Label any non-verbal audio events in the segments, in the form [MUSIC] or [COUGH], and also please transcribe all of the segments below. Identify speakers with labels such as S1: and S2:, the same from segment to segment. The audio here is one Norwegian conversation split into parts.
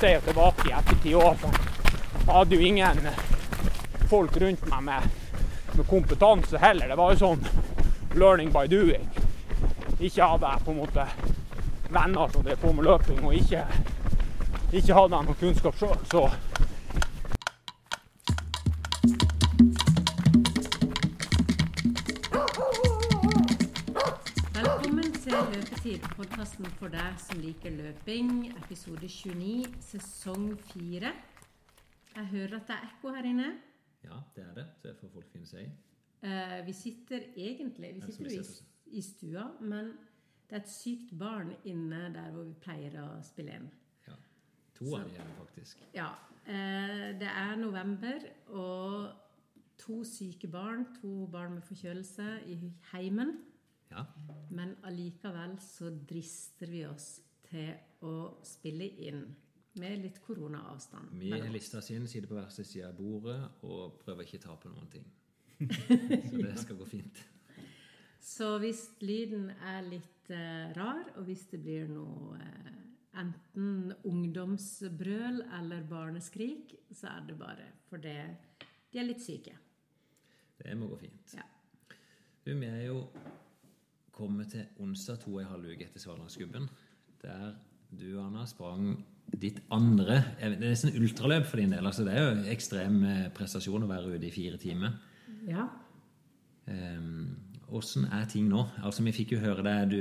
S1: ser jo tilbake i ettertid òg. Jeg hadde jo ingen folk rundt meg med, med kompetanse heller. Det var jo sånn learning by doing. Ikke hadde jeg på en måte venner som drev på med løping, og ikke, ikke hadde jeg noe kunnskap sjøl.
S2: Podkasten for deg som liker løping, episode 29, sesong 4. Jeg hører at det er ekko her inne.
S3: Ja, det er det. Det får folk finne seg i.
S2: Eh, vi sitter egentlig vi sitter jo i, i stua, men det er et sykt barn inne der hvor vi pleier å spille inn.
S3: Ja. To av de er det faktisk.
S2: Ja, eh, det er november, og to syke barn, to barn med forkjølelse i heimen.
S3: Ja.
S2: Men allikevel så drister vi oss til å spille inn med litt koronaavstand.
S3: Vi har lista oss inn, sitter på hver sin side av bordet og prøver ikke å ta på noen ting. [LAUGHS] Så det skal gå fint.
S2: Så hvis lyden er litt eh, rar, og hvis det blir noe eh, enten ungdomsbrøl eller barneskrik, så er det bare fordi de er litt syke.
S3: Det må gå fint.
S2: Ja.
S3: Du, vi er jo kommet til onsdag to og en halv uke etter Svalandsgubben, der du, Anna, sprang ditt andre Det er nesten ultraløp for din del. altså Det er jo ekstrem eh, prestasjon å være ute i fire timer.
S2: Ja.
S3: Åssen er ting nå? Altså, Vi fikk jo høre deg Du,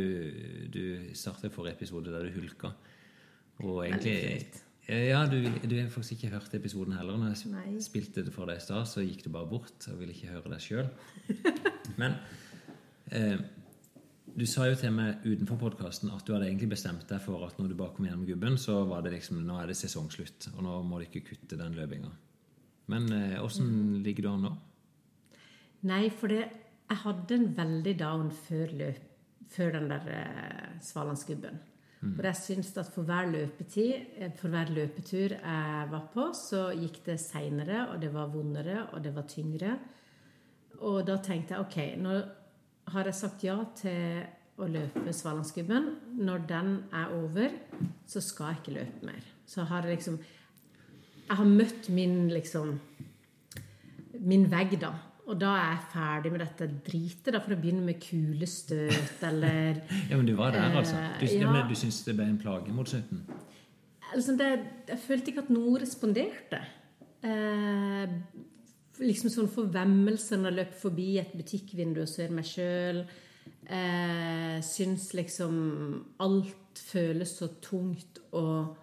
S3: du startet forrige episode der du hulka. Og egentlig. Ja, du, du har faktisk ikke hørt episoden heller. Når jeg
S2: Nei.
S3: spilte det for deg i stad, så gikk du bare bort og ville ikke høre deg sjøl. Men eh, du sa jo til meg utenfor podkasten at du hadde egentlig bestemt deg for at når du bare kom gjennom gubben, så var det liksom Nå er det sesongslutt, og nå må du ikke kutte den løpinga. Men eh, ligger du an nå?
S2: Nei, for det, jeg hadde en veldig down før, løp, før den der eh, Svalandsgubben. Og jeg syns at for hver løpetid, eh, for hver løpetur jeg var på, så gikk det seinere, og det var vondere, og det var tyngre. Og da tenkte jeg ok, nå har jeg sagt ja til å løpe Svalandsgubben. Når den er over, så skal jeg ikke løpe mer. Så har jeg liksom Jeg har møtt min liksom min vegg, da. Og da er jeg ferdig med dette dritet, da, for å begynne med kulestøt eller [LAUGHS]
S3: Ja, men du var der, altså. Du,
S2: Eh, ja.
S3: men du syns det ble en plage mot slutten?
S2: altså det, Jeg følte ikke at noe responderte. Eh, liksom sånn forvemmelse når jeg løp forbi et butikkvindu og ser meg sjøl. Eh, syns liksom alt føles så tungt og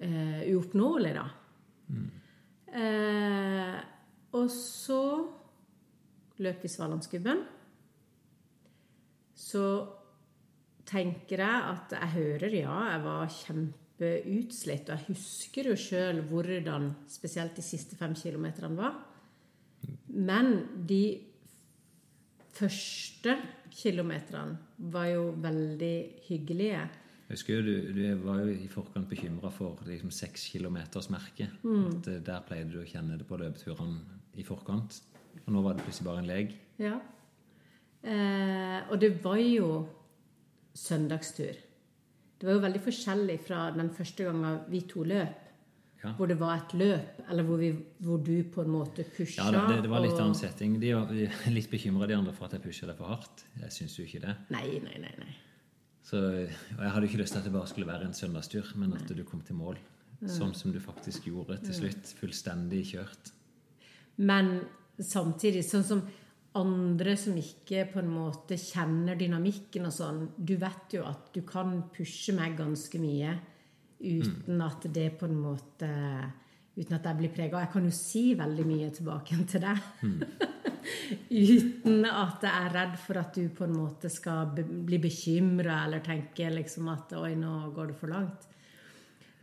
S2: eh, uoppnåelig, da. Eh, og så løp vi Svalandsgubben. Så tenker jeg at jeg hører, ja, jeg var kjempeutslitt. Og jeg husker jo sjøl hvordan spesielt de siste fem kilometerne var. Men de første kilometerne var jo veldig hyggelige.
S3: Jeg husker jo du, du var jo i forkant bekymra for liksom sekskilometersmerket.
S2: Mm.
S3: At eh, Der pleide du å kjenne det på løpeturene i forkant. Og nå var det plutselig bare en leg.
S2: Ja. Eh, og det var jo søndagstur. Det var jo veldig forskjellig fra den første gangen vi to løp,
S3: Ja.
S2: hvor det var et løp, eller hvor, vi, hvor du på en måte pusha.
S3: Ja, det, det var litt
S2: og-
S3: annen setting. De var litt bekymra, de andre, for at jeg pusha det for hardt. Jeg syns jo ikke det.
S2: Nei, nei, nei. nei.
S3: Så, og jeg hadde ikke lyst til at det bare skulle være en søndagstur, men at du kom til mål. Sånn som du faktisk gjorde til slutt. Fullstendig kjørt.
S2: Men samtidig, sånn som andre som ikke på en måte kjenner dynamikken og sånn Du vet jo at du kan pushe meg ganske mye uten at det på en måte Uten at jeg blir prega. Jeg kan jo si veldig mye tilbake til deg. [LAUGHS] uten at jeg er redd for at du på en måte skal bli bekymra eller tenke liksom at Oi, nå går det for langt.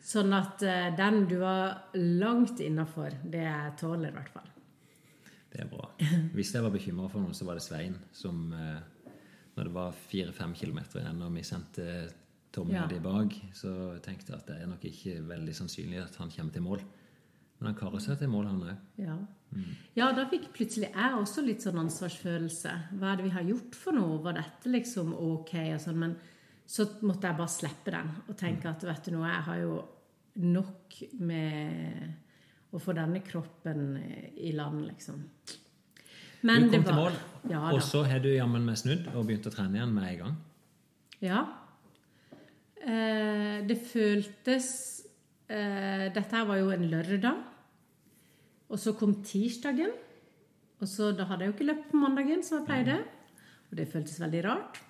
S2: Sånn at eh, den du var langt innafor, det jeg tåler i hvert fall.
S3: Det er bra. Hvis jeg var bekymra for noe, så var det Svein som eh, Når det var fire-fem kilometer igjen og vi sendte Tommy
S2: Ja.
S3: bak, så tenkte jeg at det er nok ikke veldig sannsynlig at han kommer til mål. Men han karer seg til mål, han òg.
S2: Ja. ja, da fikk plutselig jeg også litt sånn ansvarsfølelse. Hva er det vi har gjort for noe? Var dette liksom ok? Og sånn, men så måtte jeg bare slippe den og tenke at vet du noe, jeg har jo nok med å få denne kroppen i land, liksom. Men
S3: Du kom
S2: det
S3: til mål,
S2: Ja
S3: og så har du jammen meg snudd og begynt å trene igjen med en gang.
S2: Ja. Eh, det føltes eh, Dette her var jo en lørdag. Og så kom tirsdagen. Og så da hadde jeg jo ikke løpt på mandagen, som jeg pleide. Og det føltes veldig rart.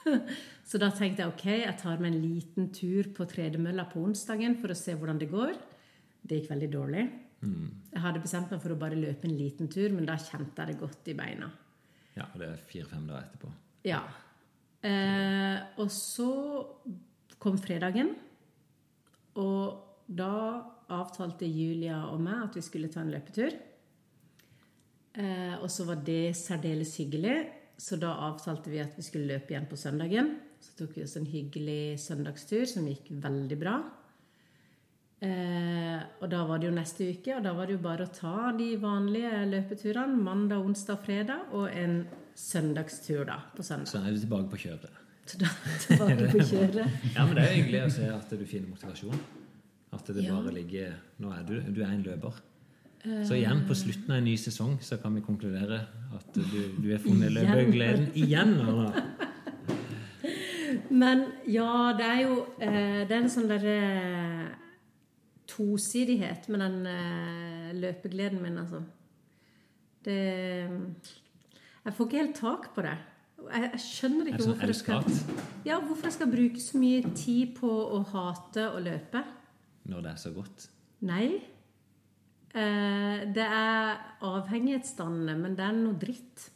S2: [LAUGHS] så da tenkte jeg ok, jeg tar meg en liten tur på tredemølla på onsdagen for å se hvordan det går. Det gikk veldig dårlig. Jeg hadde bestemt meg for å bare løpe en liten tur, men da kjente jeg det godt i beina.
S3: Ja, og det er fire-fem dager etterpå.
S2: Ja. Eh, og så kom fredagen, og da avtalte Julia og meg at vi skulle ta en løpetur. Eh, og så var det særdeles hyggelig, så da avtalte vi at vi skulle løpe igjen på søndagen. Så tok vi oss en hyggelig søndagstur som gikk veldig bra. Eh, og da var det jo neste uke, og da var det jo bare å ta de vanlige løpeturene mandag, onsdag fredag, og en søndagstur da på søndag.
S3: Så er du tilbake på kjøret. [LAUGHS]
S2: Tilbake på kjøret.
S3: Ja, men det er hyggelig å se at du finner motivasjon. At det
S2: Ja.
S3: bare ligger Nå er du, du er en løper. Så igjen, på slutten av en ny sesong så kan vi konkludere at du, du er funnet løpegleden igjen. Anna.
S2: Men ja, det er jo eh, Det er en sånn derre tosidighet med den eh, løpegleden min, altså. Det Jeg får ikke helt tak på det. Jeg, jeg skjønner
S3: Er
S2: ikke
S3: sånn
S2: hvorfor jeg, skal, ja, hvorfor jeg skal bruke så mye tid på å hate å løpe.
S3: når det er så godt?
S2: Nei. Eh, det er avhengighetsdannende, men det er noe dritt.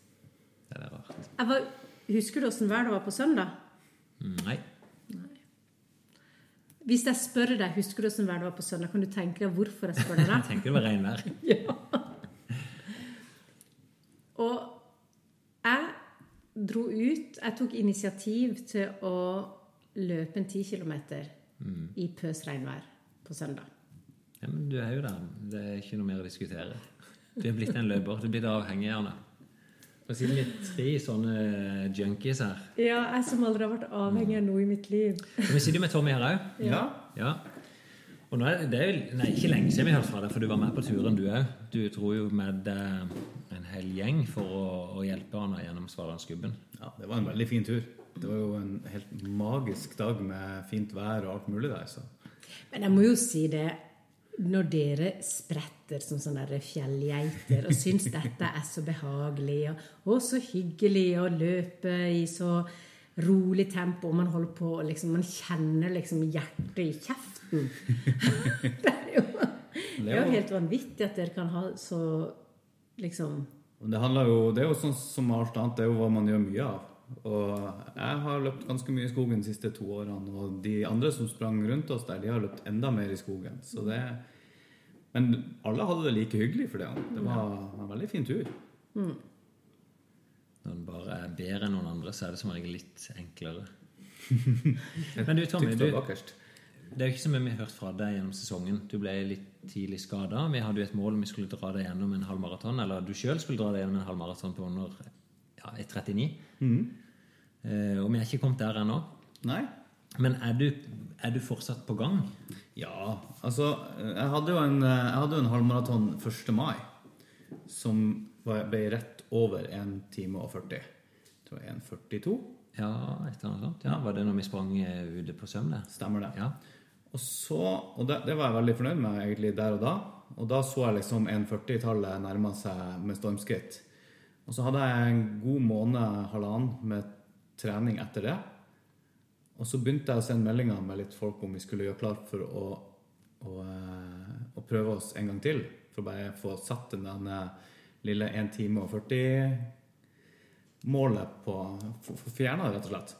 S3: Det er rart.
S2: Jeg var, husker du åssen været var på søndag?
S3: Nei. Nei.
S2: Hvis jeg spør deg, husker du åssen været var på søndag, kan du tenke deg hvorfor jeg spør deg [LAUGHS]
S3: Jeg
S2: det?
S3: tenker det var regnvær.
S2: Og jeg dro ut Jeg tok initiativ til å løpe en 10 km i pøs regnvær på søndag.
S3: Ja, men du er jo der. Det er ikke noe mer å diskutere. Du er blitt en løper. Du er blitt avhengig av det. Og siden vi er tre sånne junkies her
S2: Ja, jeg som aldri har vært avhengig av noe i mitt liv.
S3: Vi sitter jo med Tommy her òg.
S4: Ja.
S3: Ja. Og nå er det er jo nei, ikke lenge siden vi hørte fra deg, for du var med på turen, du òg. Du dro jo med en hel gjeng for å, å hjelpe han gjennom Svalandsgubben.
S4: ja, det var en veldig fin tur. Det var jo en helt magisk dag med fint vær og alt mulig der. Så.
S2: Men jeg må jo si det når dere spretter som sånne fjellgeiter og syns dette er så behagelig og, og så hyggelig å løpe i så rolig tempo, og man holder på og liksom, Man kjenner liksom hjertet i kjeften. [LAUGHS] det er jo, det er jo helt vanvittig at dere kan ha så liksom
S4: Og det, jo, det er jo sånn som alt annet, det er jo hva man gjør mye av. Og jeg har løpt ganske mye i skogen de siste to årene, og de andre som sprang rundt oss der, de har løpt enda mer i skogen. Så det, men alle hadde det like hyggelig for det. Det var en veldig fin tur.
S3: Når en bare er bedre enn noen andre, så er det som regel litt enklere. [LAUGHS] Men du, Tommy, du. Det er ikke så mye vi har hørt fra deg gjennom sesongen. Du ble litt tidlig skada. Vi hadde jo et mål om vi skulle dra deg gjennom en halvmaraton, eller du sjøl skulle dra deg gjennom en halvmaraton på under ja, 1,39. Eh, og vi er ikke kommet der ennå.
S4: Nei?
S3: Men er du, er du fortsatt på gang?
S4: Ja, altså Jeg hadde jo en, hadde en halvmaraton 1. mai som ble rett over 1 time og 40. Jeg tror 1,42.
S3: Ja, et eller annet sånt. Ja, Var det når vi sprang eh, ute på Søm?
S4: Stemmer det.
S3: Ja.
S4: Og så, og det, det var jeg veldig fornøyd med egentlig der og da. Og da så jeg liksom 1,40-tallet nærma seg med stormskritt. Og så hadde jeg en god måned, halvannen, med trening etter det. Og så begynte jeg å sende meldinger med litt folk om vi skulle gjøre klart for å, å, eh, å prøve oss en gang til. For å bare få satt den lille 1 time og 40-målet på Få fjerna det, rett og slett.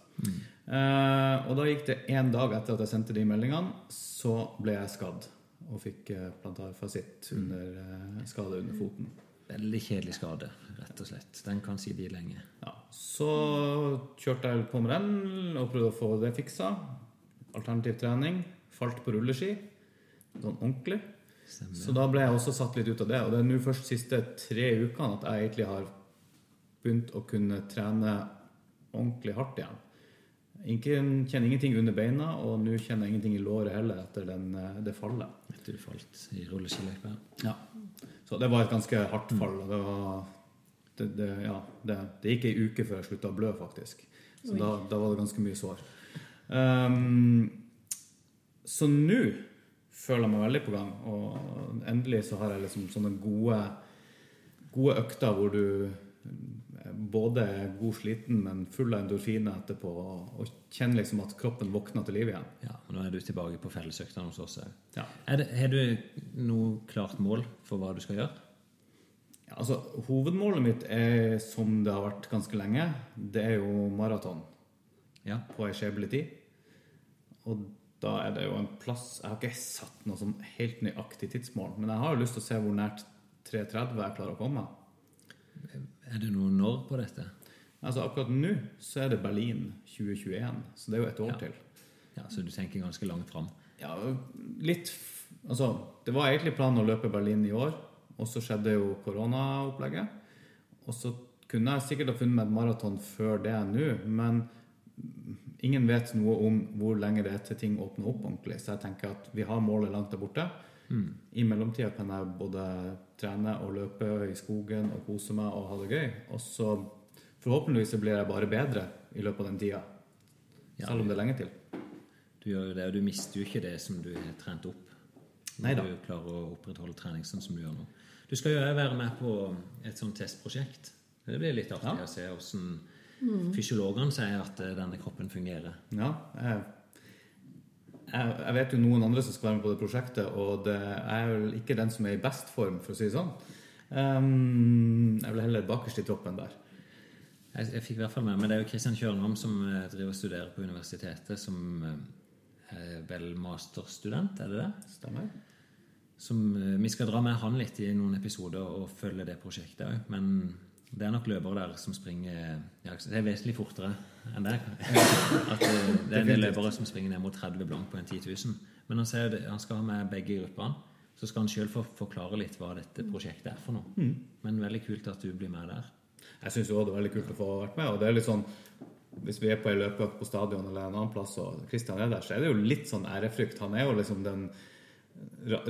S4: Eh, og da gikk det én dag etter at jeg sendte de meldingene, så ble jeg skadd. Og fikk eh, plantarfasitt under eh, skade under foten.
S3: Veldig kjedelig skade, rett og slett. Den kan si de lenge.
S4: Ja, så kjørte jeg på med den og prøvde å få det fiksa. Alternativ trening. Falt på rulleski. Sånn ordentlig.
S3: Stemmer.
S4: Så da ble jeg også satt litt ut av det. Og det er nå først de siste tre ukene at jeg egentlig har begynt å kunne trene ordentlig hardt igjen. Ingen, kjenner ingenting under beina, og nå kjenner jeg ingenting i låret heller etter den, eh, det fallet.
S3: Etter du falt i rulleskiløypa.
S4: Ja. Så det var et ganske hardt fall. og Det, var, det, det, ja, det, det gikk ei uke før jeg slutta å blø, faktisk. Så da, da var det ganske mye sår. Um, så nå føler jeg meg veldig på gang, og endelig så har jeg liksom sånne gode, gode økter hvor du både god sliten, men full av endorfiner etterpå, og kjenner liksom at kroppen våkner til liv igjen.
S3: Ja, og nå er du tilbake på fellesøktene hos oss òg. Har du noe klart mål for hva du skal gjøre?
S4: Ja, altså, hovedmålet mitt er, som det har vært ganske lenge, det er jo maraton
S3: Ja.
S4: på ei skjebnelig tid. Og da er det jo en plass Jeg har ikke satt noe sånn helt nøyaktig tidsmål, men jeg har jo lyst til å se hvor nært 3.30 jeg klarer å komme.
S3: Er det noe når på dette?
S4: Altså Akkurat nå så er det Berlin 2021, så det er jo et år
S3: Ja.
S4: til.
S3: Ja, Så du tenker ganske langt fram?
S4: Ja, litt Altså, det var egentlig planen å løpe Berlin i år, og så skjedde jo koronaopplegget. Og så kunne jeg sikkert ha funnet meg et maraton før det nå, men ingen vet noe om hvor lenge det er til ting åpner opp ordentlig. Så jeg tenker at vi har målet langt der borte. I mellomtida kan jeg både trene og løpe i skogen og kose meg og ha det gøy. Og så forhåpentligvis så blir jeg bare bedre i løpet av den tida.
S3: Ja.
S4: Selv om det er lenge til.
S3: Du gjør jo det, og du mister jo ikke det som du har trent opp.
S4: Neida.
S3: du klarer å opprettholde trening sånn som du gjør nå. Du skal jo være med på et sånt testprosjekt. Det blir litt artig
S4: Ja.
S3: å se hvordan fysiologene sier at eh, denne kroppen fungerer.
S4: Ja, jeg, jeg, jeg vet jo noen andre som skal være med på det prosjektet, og det er vel ikke den som er i best form, for å si det sånn. Um, jeg vil heller bakerst i troppen der.
S3: Jeg, jeg fikk i hvert fall med meg Det er jo Kristian Kjørnholm som eh, driver og studerer på universitetet, som eh, er vel masterstudent, er det det?
S4: Stemmer?
S3: Som, eh, vi skal dra med han litt i noen episoder og følge det prosjektet òg. Men det er nok løpere der som springer Det er vesentlig fortere enn der. [LAUGHS] At eh, det er en del løpere som springer ned mot 30 blank på en 10 000. Men han sier han skal ha med begge gruppene. Så skal han sjøl få forklare litt hva dette prosjektet er for noe. Men veldig kult at du blir med der.
S4: Jeg syns også det er veldig kult å få vært med. og det er litt sånn hvis vi er på ei løpeøkt på stadion eller en annen plass, og Kristian er der, så er det jo litt sånn ærefrykt. Han er jo liksom den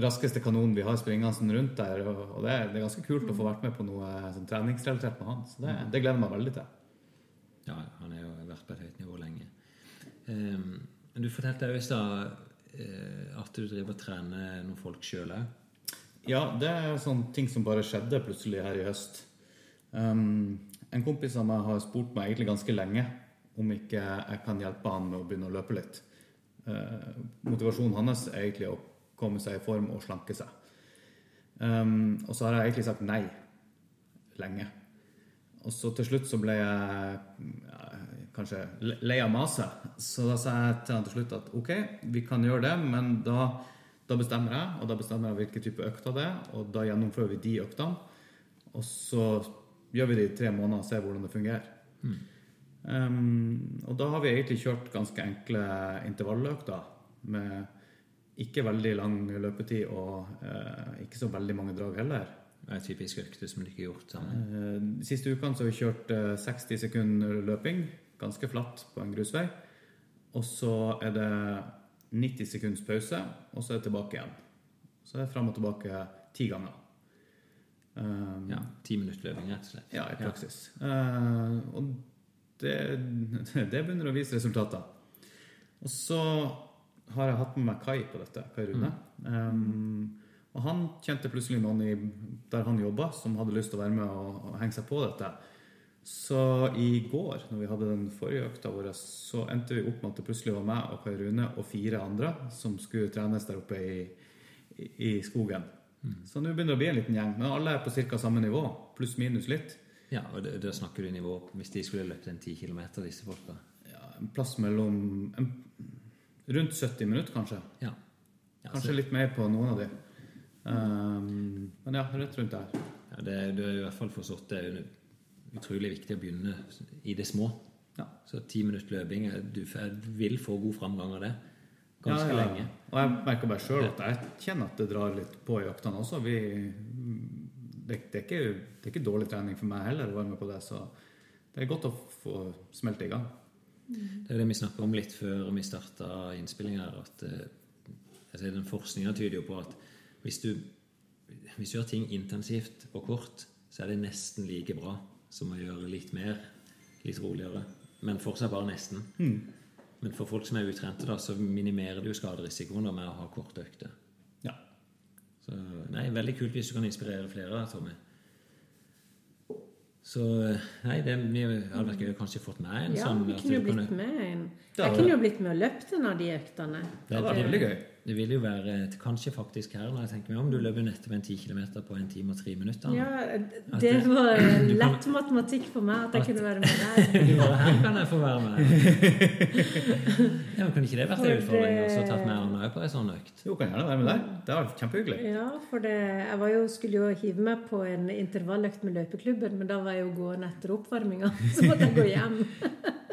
S4: raskeste kanonen vi har springende rundt der. Og det er, det ganske kult å få vært med på noe sånn treningsrelatert med han. Så det, det gleder jeg meg veldig til.
S3: Ja, han har jo vært på et høyt nivå lenge. Um, du fortalte i stad eh, at du driver og trener noen folk sjøl òg.
S4: Ja, det er sånne ting som bare skjedde plutselig her i høst. Um, en kompis av meg har spurt meg egentlig ganske lenge om ikke jeg kan hjelpe han med å begynne å løpe litt. Uh, motivasjonen hans er egentlig å komme seg i form og slanke seg. Um, og så har jeg egentlig sagt nei lenge. Og så til slutt så ble jeg ja, kanskje lei av maset. Så da sa jeg til han til slutt at ok, vi kan gjøre det, men da, da bestemmer jeg, og da bestemmer jeg hvilken type økter det er, og da gjennomfører vi de øktene. Og så gjør vi det i tre måneder og ser hvordan det fungerer. Um, og da har vi egentlig kjørt ganske enkle intervalløkter med ikke veldig lang løpetid og eh, ikke så veldig mange drag heller.
S3: Det er typisk økte som du ikke har gjort sammen.
S4: Eh, siste ukene så har vi kjørt eh, 60 sekunder løping, ganske flatt på en grusvei. Og så er det 90 sekunds pause, og så er det tilbake igjen. Så er det fram og tilbake ti ganger. Um,
S3: Ja, Ti minutter løping, rett og slett.
S4: ja, i praksis. Eh, og det, [LAUGHS] det begynner å vise resultater. Og så har jeg hatt med meg Kai på dette. Kai Rune. Um, og han kjente plutselig noen i, der han jobba, som hadde lyst til å være med og, og henge seg på dette. Så i går, når vi hadde den forrige økta vår, så endte vi opp med at det plutselig var meg og Kai Rune og fire andre som skulle trenes der oppe i, i, i skogen. Så nå begynner det å bli en liten gjeng. Men alle er på ca. samme nivå, pluss minus litt.
S3: Ja, og Da snakker du nivå hvis de skulle løpt en ti kilometer, disse folka.
S4: ja, en plass mellom en, Rundt 70 minutter, kanskje.
S3: Ja. Ja,
S4: Kanskje
S3: så-
S4: litt mer på noen av de. Um, men ja, rett rundt der.
S3: ja, det, du har i hvert fall forstått det er utrolig viktig å begynne i det små.
S4: Ja.
S3: Så ti minutter løping Du vil få god framgang av det ganske lenge.
S4: Og jeg merker bare sjøl at jeg kjenner at det drar litt på i øktene også. Vi, det, det, er ikke, det er ikke dårlig trening for meg heller å være med på det, så det er godt å få smelte i gang.
S3: Det er det vi snakka om litt før vi starta innspillinga her, at altså, den forskninga tyder jo på at hvis du, hvis du gjør ting intensivt og kort, så er det nesten like bra som å gjøre litt mer, litt roligere. Men fortsatt bare nesten. Men for folk som er utrente, da, så minimerer du skaderisikoen da, med å ha korte økter.
S4: Ja.
S3: Så nei, veldig kult hvis du kan inspirere flere, Tommy. Så nei, det vi hadde vært gøy å kanskje fått med en
S2: Ja,
S3: sånn
S2: vi kunne jo
S3: blitt kunne-
S2: blitt med en. Jeg kunne jo blitt med og løpt en av de øktene.
S4: Det hadde vært veldig gøy.
S3: Det vil jo være kanskje faktisk her, når jeg tenker meg om, du løper nettopp en 10 km på en time og tre minutter.
S2: Ja, det
S3: det-
S2: var [CLEARS THROAT]
S3: lett kan-
S2: matematikk for meg at jeg kunne være med der. [LAUGHS]
S3: Bare, her kan jeg få være med. Ja, men Kunne ikke det vært en utfordring?
S2: det-
S3: Og så tatt med Arne på ei sånn økt?
S4: Jo, kan gjerne være med der. Det var kjempehyggelig.
S2: Ja, for det, jeg var jo, skulle jo hive meg på en intervalløkt med løpeklubben, men da var jeg jo gående etter oppvarminga, [LAUGHS] så måtte jeg gå hjem.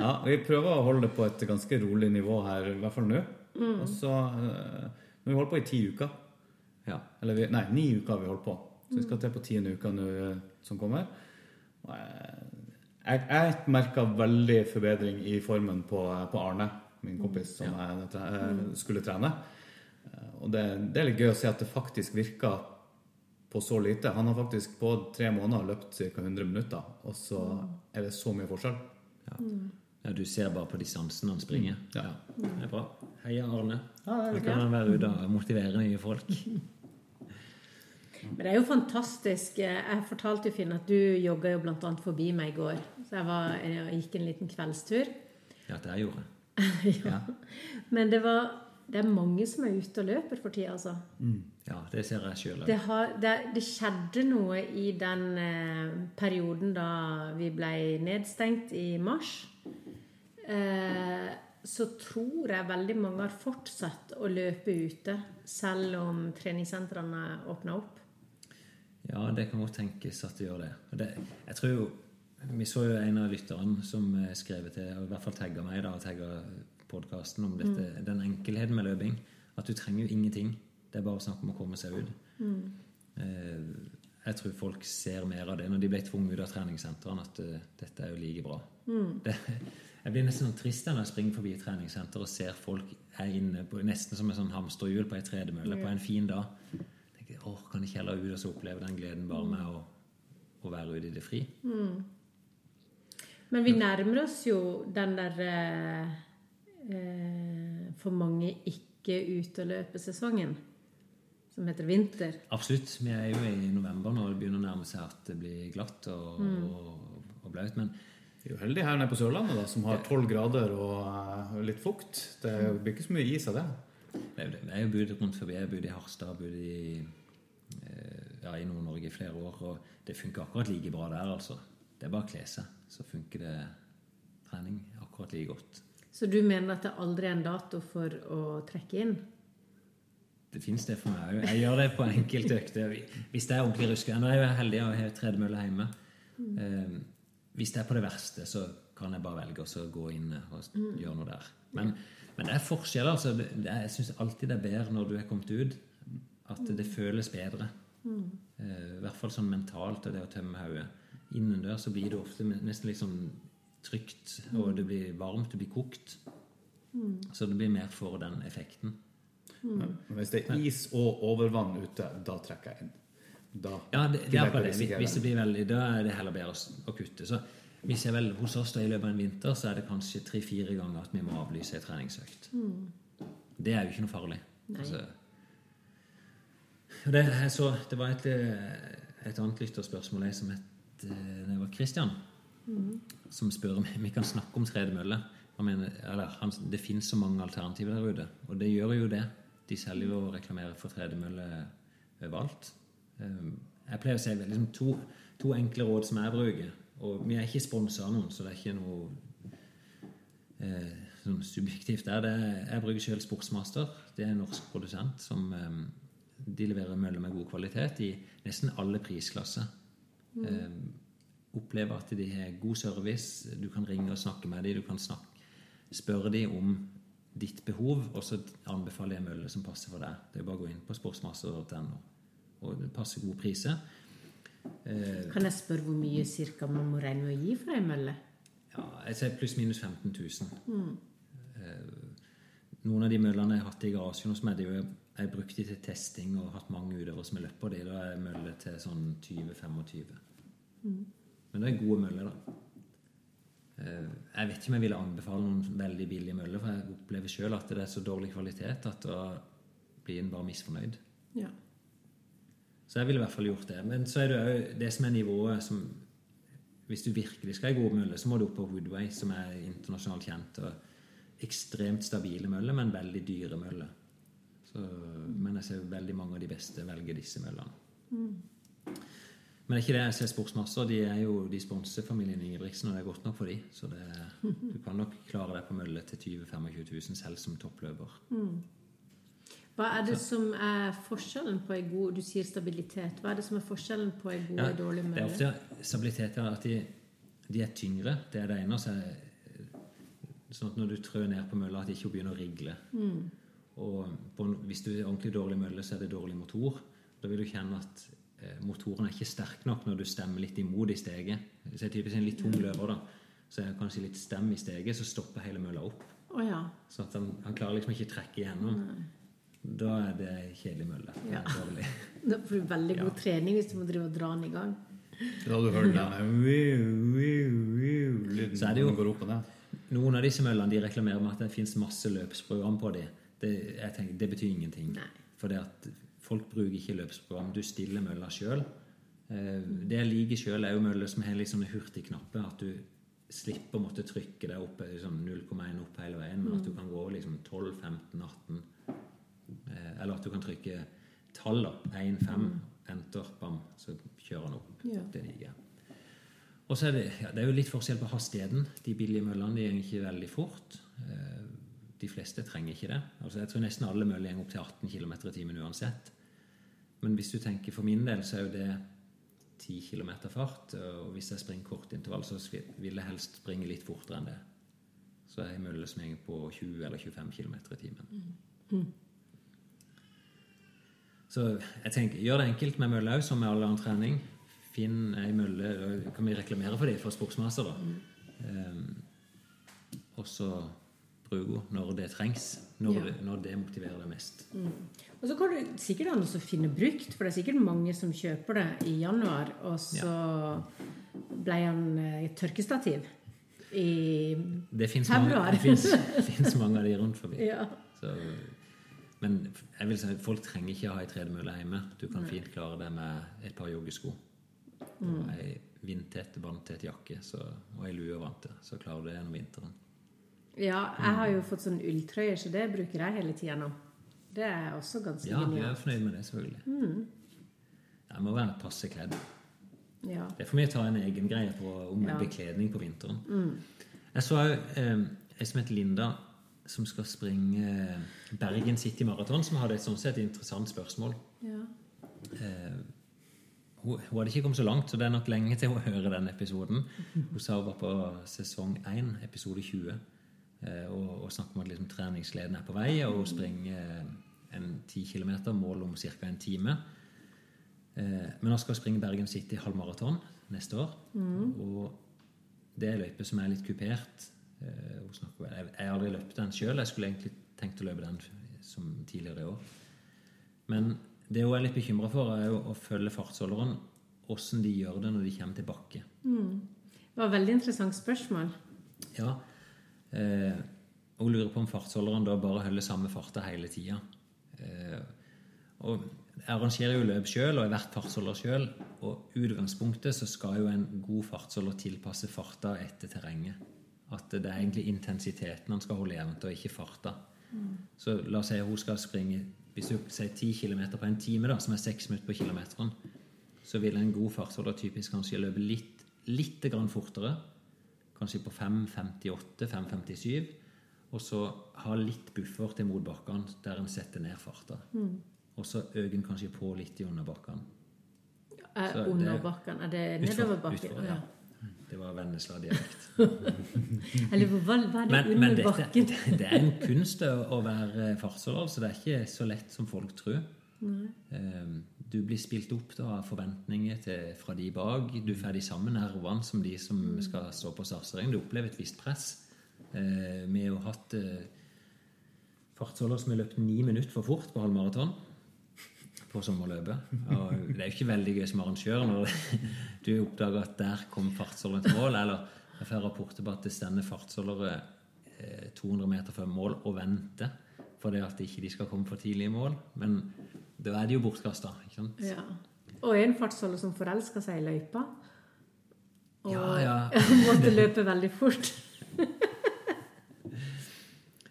S4: Ja, Vi prøver å holde det på et ganske rolig nivå her, i hvert fall nå.
S2: Mm.
S4: Og så eh, Nå vi holdt på i ti uker.
S3: Ja.
S4: Eller vi, nei, ni uker har vi holdt på. Så vi skal
S2: Mm.
S4: til på tiende uka nå eh, som kommer. Og jeg, jeg merka veldig forbedring i formen på, på Arne, min kompis, som jeg tre- eh, skulle trene. Eh, Og det, det er litt gøy å se at det faktisk virker på så lite. Han har faktisk på tre måneder løpt ca. 100 minutter, og så er det så mye forskjell.
S3: ja, du ser bare på distansen han springer.
S4: Ja.
S3: Det er bra. Heia Arne.
S4: Ja, det er
S3: Da kan han være ute og motivere nye folk.
S2: Men det er jo fantastisk. Jeg fortalte jo Finn at du jogga jo annet forbi meg i går. Så jeg, var, jeg gikk en liten kveldstur.
S3: Ja, det jeg gjorde. [LAUGHS]
S2: ja. Men det, var, det er mange som er ute og løper for tida, altså.
S3: Ja, det ser jeg sjøl.
S2: Det, det, det skjedde noe i den eh, perioden da vi ble nedstengt i mars. Eh, så tror jeg veldig mange har fortsatt å løpe ute, selv om treningssentrene åpner opp.
S3: Ja, det kan godt tenkes at det gjør det. Det jeg tror jo Vi så jo en av lytterne som eh, skrev til, og i hvert fall tagga meg da, og tagga podkasten om dette, den enkelheten med løping. At du trenger jo ingenting. Det er bare snakk om å komme seg ut. Eh, jeg tror folk ser mer av det når de ble tvunget ut av treningssentrene, at dette er jo like bra. Det, jeg blir nesten sånn trist når jeg springer forbi et treningssenter og ser folk er inne på, nesten som en sånn hamsterhjul på ei tredemølle på en fin dag. tenker, jeg, åh, Kan ikke heller ut og så oppleve den gleden bare med å, å være ute i det fri?
S2: Men vi nærmer oss jo den der eh, eh, for mange ikke ut og løpe-sesongen, som heter vinter.
S3: Absolutt. Vi er jo i november nå, det begynner å nærme seg at det blir glatt og, og, og blaut. Men
S4: Vi er jo heldige her nede på Sørlandet, da, som har 12 grader og eh, litt fukt. Det blir ikke så mye is av det.
S3: Jeg har jo bodd rundt forbi. Jeg har bodd i Harstad, bodd i, eh, ja, i Nord-Norge i flere år, og det funker akkurat like bra der, altså. Det er bare å kle seg, så funker det trening akkurat like godt.
S2: Så du mener at det aldri er en dato for å trekke inn?
S3: Det fins det for meg òg. Jeg gjør det på enkelte økter. Hvis det er ordentlig ruskevær Nå er jeg heldig å ha tredemølle hjemme. Eh, hvis det er på det verste, så kan jeg bare velge å gå inn og gjøre noe der. Men, men det er forskjeller. Altså, er, jeg syns alltid det er bedre når du er kommet ut, at det føles bedre. Eh, I hvert fall sånn mentalt, og det å tømme hodet. Innendørs så blir det ofte nesten litt sånn trygt, og det blir varmt, det blir kokt. Så det blir mer for den effekten.
S4: Men hvis det er is og overvann ute, da trekker jeg inn. Da
S3: Ja, det, det er
S4: jeg
S3: det. Hvis det blir veldig, da er det heller bedre å, kutte. Så hvis jeg vel hos oss da i løpet av en vinter, så er det kanskje tre-fire ganger at vi må avlyse en treningsøkt. Det er jo ikke noe farlig. Altså, det, så, det var et, eh, et annet lytterspørsmål jeg, som het eh, Det var Christian. Som spør om vi kan snakke om tredemølle. Han mener, eller, han, det finnes så mange alternativer der ute. Og det gjør jo det. De selger jo og reklamerer for tredemølle overalt. Um, Jeg pleier å si liksom, to, to enkle råd som jeg bruker. Og vi er ikke sponsa av noen, så det er ikke noe eh, sånn subjektivt der. Det er, jeg bruker selv Sportsmaster. Det er en norsk produsent som eh, de leverer møller med god kvalitet i nesten alle prisklasser. Eh, opplever at de har god service. Du kan ringe og snakke med dem. Du kan snakke, spørre dem om ditt behov, og så anbefaler jeg møller som passer for deg. Det er bare å gå inn på sportsmaster.no. Og det passer gode priser. Eh,
S2: Kan jeg spørre hvor mye cirka man må regne med å gi for ei mølle?
S3: ja, jeg sier pluss-minus 15 000. Eh, Noen av de møllene jeg har hatt i garasjen hos meg, det er jo- jeg har brukt de til testing og hatt mange utøvere som har løpt på de. Da er møller til sånn 20-25. Men det er gode møller, da. Eh, Jeg vet ikke om jeg ville anbefale noen veldig billige møller, for jeg opplever sjøl at det er så dårlig kvalitet at da blir en bare misfornøyd.
S2: Ja.
S3: Så jeg ville i hvert fall gjort det. Men så er det òg det som er nivået som Hvis du virkelig skal ha gode møller, så må du opp på Woodway, som er internasjonalt kjent. og Ekstremt stabile møller, men veldig dyre møller. Så, men jeg ser veldig mange av de beste velger disse møllene. Men det er ikke det jeg ser sportsmasser. De er jo de sponser familien Ingebrigtsen, og det er godt nok for de. Så det, du kan nok klare deg på mølle til 20 000-25 000 selv som toppløper.
S2: Hva er det som er forskjellen på ei god Du sier stabilitet. Hva er det som er forskjellen på ei god og dårlig
S3: det er
S2: mølle?
S3: ofte stabilitet er at de, de er tyngre. Det er det ene. så er- Sånn at når du trør ned på mølla, at de ikke begynner å rigle. Og på, hvis du er ordentlig dårlig mølle, så er det dårlig motor. Da vil du kjenne at eh, motoren er ikke sterk nok når du stemmer litt imot i steget. Hvis jeg typisk en litt tung løver, da, så er det kanskje litt stem i steget, så stopper hele mølla opp.
S2: Oh, ja.
S3: Så at han, han klarer liksom ikke å trekke igjennom. Da er det kjedelig mølle. Det er
S2: Ja. [LAUGHS] Da får du veldig god trening hvis du må drive og dra den i gang.
S4: Da du hørt den
S3: Så er det jo-
S4: går opp og ned.
S3: Noen av disse møllene de reklamerer med at det fins masse løpsprogram på dem. Det, jeg tenker, det betyr ingenting. For folk bruker ikke løpsprogram. Du stiller mølla sjøl. Det jeg liker sjøl, er jo møller som har litt sånne hurtigknapper. At du slipper å måtte trykke deg opp i sånn 0,1 opp hele veien. Men at du kan gå liksom 12, 15, 18. Eh, Eller at du kan trykke tall. da, 1, 5, enter, bam, så kjører den opp.
S2: Ja.
S3: Det nye. Og så er det, ja, det er jo litt forskjell på hastigheten. De billige møllene de går ikke veldig fort. Eh, De fleste trenger ikke det. Altså, jeg tror nesten alle møller går opp til 18 km i timen uansett. Men hvis du tenker for min del, så er jo det 10 km fart. Og hvis jeg springer kort intervall, så vil jeg helst springe litt fortere enn det. Så er jeg mølle som går på 20 eller 25 km i timen. Så jeg tenker, gjør det enkelt med mølle òg, som med all annen trening. Finn ei mølle kan vi reklamere for det for Sportsmaster, da. Um, og så bruk henne når det trengs. Når,
S2: Ja.
S3: det, når det motiverer deg mest.
S2: Og så går det sikkert an å finne brukt, for det er sikkert mange som kjøper det i januar, og så ble han eh, et tørkestativ i
S3: Det februar. mange, det [LAUGHS] finnes mange av de rundt forbi.
S2: Ja.
S3: Så, men jeg vil si at folk trenger ikke ha ei tredemølle hjemme. Du kan fint klare det med et par joggesko. Og ei vindtett, vanntett jakke så, og ei lue og vante. Så klarer du det gjennom vinteren.
S2: ja, jeg har jo fått sånn ulltrøye, så det bruker jeg hele tida nå. Det er også ganske
S3: Ja, vi er
S2: genialt.
S3: fornøyd med det, selvfølgelig. Jeg må være passe kledd.
S2: Ja.
S3: Det får vi ta en egen greie på om
S2: Ja.
S3: bekledning på vinteren. Jeg så òg eh, ei som heter Linda, som skal springe Bergen City Marathon, som hadde et sånn sett interessant spørsmål.
S2: Ja.
S3: Eh, hun, hun hadde ikke kommet så langt, så det er nok lenge til hun hører den episoden. Hun sa hun var på sesong 1, episode 20, eh, og, og snakket om at liksom, treningsgleden er på vei, og hun springer eh, en 10 km, mål om ca. en time. Eh, men hun skal springe Bergen City halvmaraton neste år. Og det er løype som er litt kupert. Eh, jeg, jeg har aldri løpt den sjøl. Jeg skulle egentlig tenkt å løpe den som tidligere i år. Men det hun er litt bekymra for, er jo å følge fartsholderen. Åssen de gjør det når de kommer til bakke.
S2: Det var et veldig interessant spørsmål.
S3: Ja, eh, og lurer på om fartsholderen da bare holder samme farta hele tida. Eh, og jeg arrangerer jo løp sjøl og har vært fartsholder sjøl. Og utgangspunktet så skal jo en god fartsholder tilpasse farta etter terrenget. At det er egentlig intensiteten han skal holde jevnt, og ikke farta. Så la oss si hun skal springe Hvis du sier 10 km på en time, da, som er 6 minutter på kilometeren, så vil en god fartsholder typisk kanskje løpe litt, litt fortere. Kanskje på 5.58, 5.57. Og så ha litt buffer til motbakkene der en setter ned farta. Og så øker en kanskje på litt i underbakkene.
S2: Er
S3: Så det-
S2: under? Er det
S3: Utfor-
S2: nedoverbakke?
S3: utfor, ja. Det var Vennesla-dialekt. [LAUGHS]
S2: Eller hva, hva er det
S3: Men,
S2: under
S3: men dette,
S2: bakken?
S3: det, det er en kunst å, være fartsholder, så det er ikke så lett som folk tror. Nei. du blir spilt opp da, av forventninger til, fra de bak. Du får de samme nervene som de som skal stå på startstreken. Du opplever et visst press. Eh, vi har hatt eh, fartsholder som har løpt ni minutter for fort på halvmaraton på sommerløpet. Og det er jo ikke veldig gøy som arrangør når [LAUGHS] du oppdager at der kom fartsholderen til mål. Eller jeg får rapporter på at det stender fartsholdere eh, 200 meter før mål og venter fordi at ikke de skal komme for tidlig i mål. Men da er de jo bortkasta.
S2: Ja. Og en fartsholder som forelska seg i løypa. Og
S3: Ja, ja. [LAUGHS]
S2: måtte løpe veldig fort.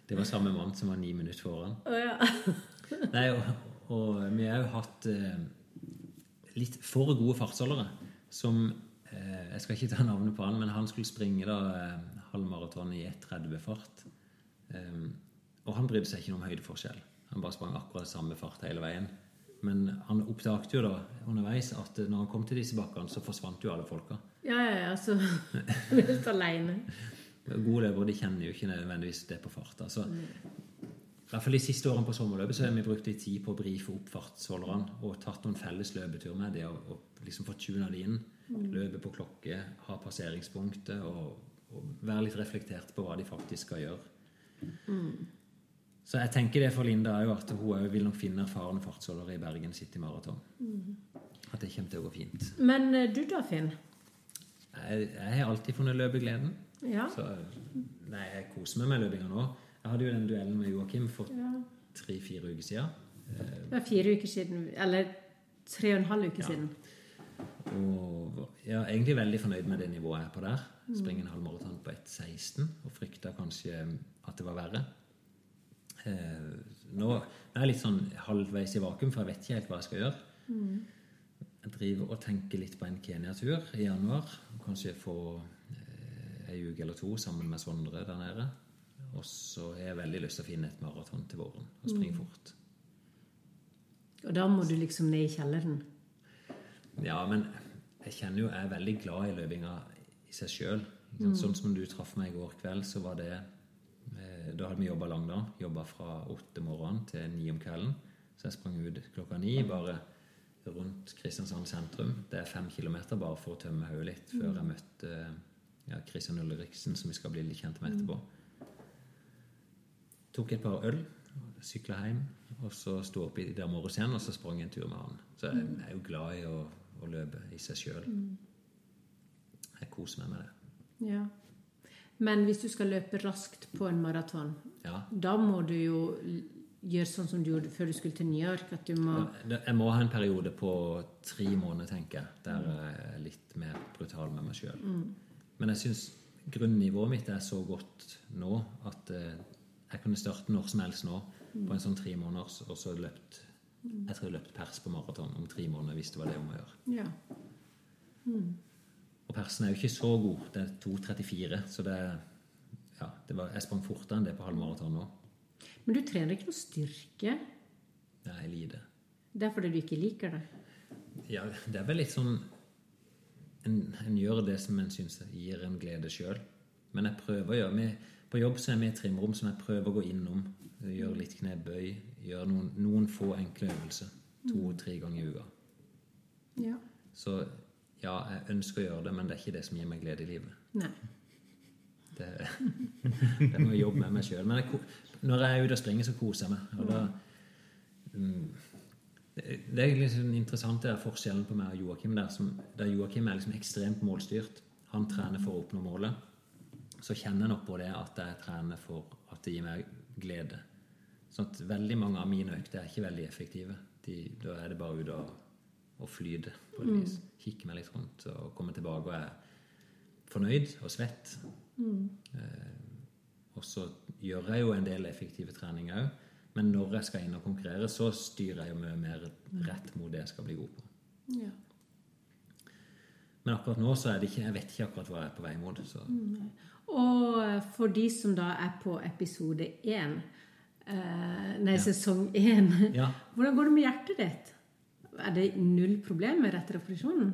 S3: Det var samme mann som var ni minutter foran.
S2: Oh, ja.
S3: Nei, og, og vi har jo hatt eh, litt for gode fartsholdere som eh, Jeg skal ikke ta navnet på han, men han skulle springe da eh, halvmaraton i 1,30-fart. Eh, og han brydde seg ikke noe om høydeforskjell. Han bare sprang akkurat samme fart hele veien. Men han oppdaget jo da underveis at når han kom til disse bakkene, så forsvant jo alle folka.
S2: Ja, ja, ja. Så [LAUGHS] helt aleine.
S3: Gode løpere de kjenner jo ikke nødvendigvis det på fart. Altså, I hvert fall de siste årene på sommerløpet så har vi brukt litt tid på å brife opp fartsholderne og tatt noen felles løpetur med dem og, og liksom fått tuna de inn. Løpe på klokke, ha passeringspunktet og, og være litt reflektert på hva de faktisk skal gjøre. Så jeg tenker det for Linda jo at hun vil nok finne erfarne fartsholdere i Bergen City Marathon. At det kommer til å gå fint.
S2: Men eh, du da, Finn?
S3: Jeg, jeg har alltid funnet løpegleden.
S2: Ja.
S3: Så nei, jeg koser meg med løpinga nå. Jeg hadde jo den duellen med Joakim for
S2: ja.
S3: tre-fire uker siden.
S2: Det var fire uker siden. Eller tre og en halv uke
S3: Ja.
S2: siden.
S3: Og jeg er egentlig veldig fornøyd med det nivået jeg er på der. Springer en halvmaraton på 1,16 og frykta kanskje at det var verre. Eh, nå er jeg litt sånn halvveis i vakuum, for jeg vet ikke helt hva jeg skal gjøre. Jeg driver og tenker litt på en Kenya-tur i januar. Kanskje få eh, ei uke eller to sammen med Sondre der nede. Og så har jeg veldig lyst til å finne et maraton til våren og springe fort.
S2: Og da må du liksom ned i kjelleren.
S3: Ja, men jeg kjenner jo jeg er veldig glad i løpinga i seg sjøl. Sånn som du traff meg i går kveld, så var det eh, Da hadde vi jobba Langdal. Jobba fra åtte morgenen til ni om kvelden. Så jeg sprang ut klokka ni bare rundt Kristiansand sentrum. Det er fem kilometer bare for å tømme hodet litt før jeg møtte ja, Christian Ulriksen, som vi skal bli litt kjent med etterpå. Tok et par øl, sykla hjem, og så sto opp i der morges igjen, og så sprang jeg en tur med han. Så jeg er jo glad i å, å løpe i seg sjøl. Jeg koser meg med det.
S2: Ja. Men hvis du skal løpe raskt på en maraton,
S3: Ja.
S2: da må du jo gjøre sånn som du gjorde før du skulle til New York. At du må
S3: Jeg må ha en periode på tre måneder, tenker jeg, der jeg er litt mer brutal med meg sjøl. Men jeg syns grunnivået mitt er så godt nå at eh, jeg kunne starte når som helst nå på en sånn tre måneders, og så løpt Jeg tror jeg løpt pers på maraton om tre måneder hvis det var det om å gjøre.
S2: Ja.
S3: Og persen er jo ikke så god. Det er 2,34, så det ja, det var, Jeg sprang fortere enn det på halvmaraton nå.
S2: Men du trener ikke noe styrke.
S3: Det er lite.
S2: Det er fordi du ikke liker det.
S3: Ja, det er vel litt sånn En, en gjør det som en syns gir en glede sjøl. Men jeg prøver å gjøre med, På jobb så er vi et trimrom som jeg prøver å gå innom. Gjøre litt knebøy. Gjøre noen, noen få enkle øvelser. To-tre ganger i uka.
S2: Ja.
S3: Så ja, jeg ønsker å gjøre det, men det er ikke det som gir meg glede i livet.
S2: Nei.
S3: Det, det må jeg jobbe med meg sjøl. Men jeg, når jeg er ute og springer, så koser jeg meg. Og da, mm, det, det er liksom interessant det er forskjellen på meg og Joakim. Der, som, der Joakim er liksom ekstremt målstyrt. Han trener for å oppnå målet. Så kjenner jeg nok på det at jeg trener for at det gir meg glede. Sånn at veldig mange av mine økter er ikke veldig effektive. De, da er det bare ut og, og flyte på et vis. Kikke meg litt rundt og komme tilbake og er fornøyd og svett. Eh, og så gjør jeg jo en del effektive treninger òg. Men når jeg skal inn og konkurrere, så styrer jeg jo mye mer rett mot det jeg skal bli god på.
S2: Ja.
S3: Men akkurat nå så er det ikke Jeg vet ikke akkurat hva jeg er på vei mot. Så
S2: Og for de som da er på episode én, eh, nei, sesong én [LAUGHS]
S3: ja.
S2: Hvordan går det med hjertet ditt? Er det null problemer etter operasjonen?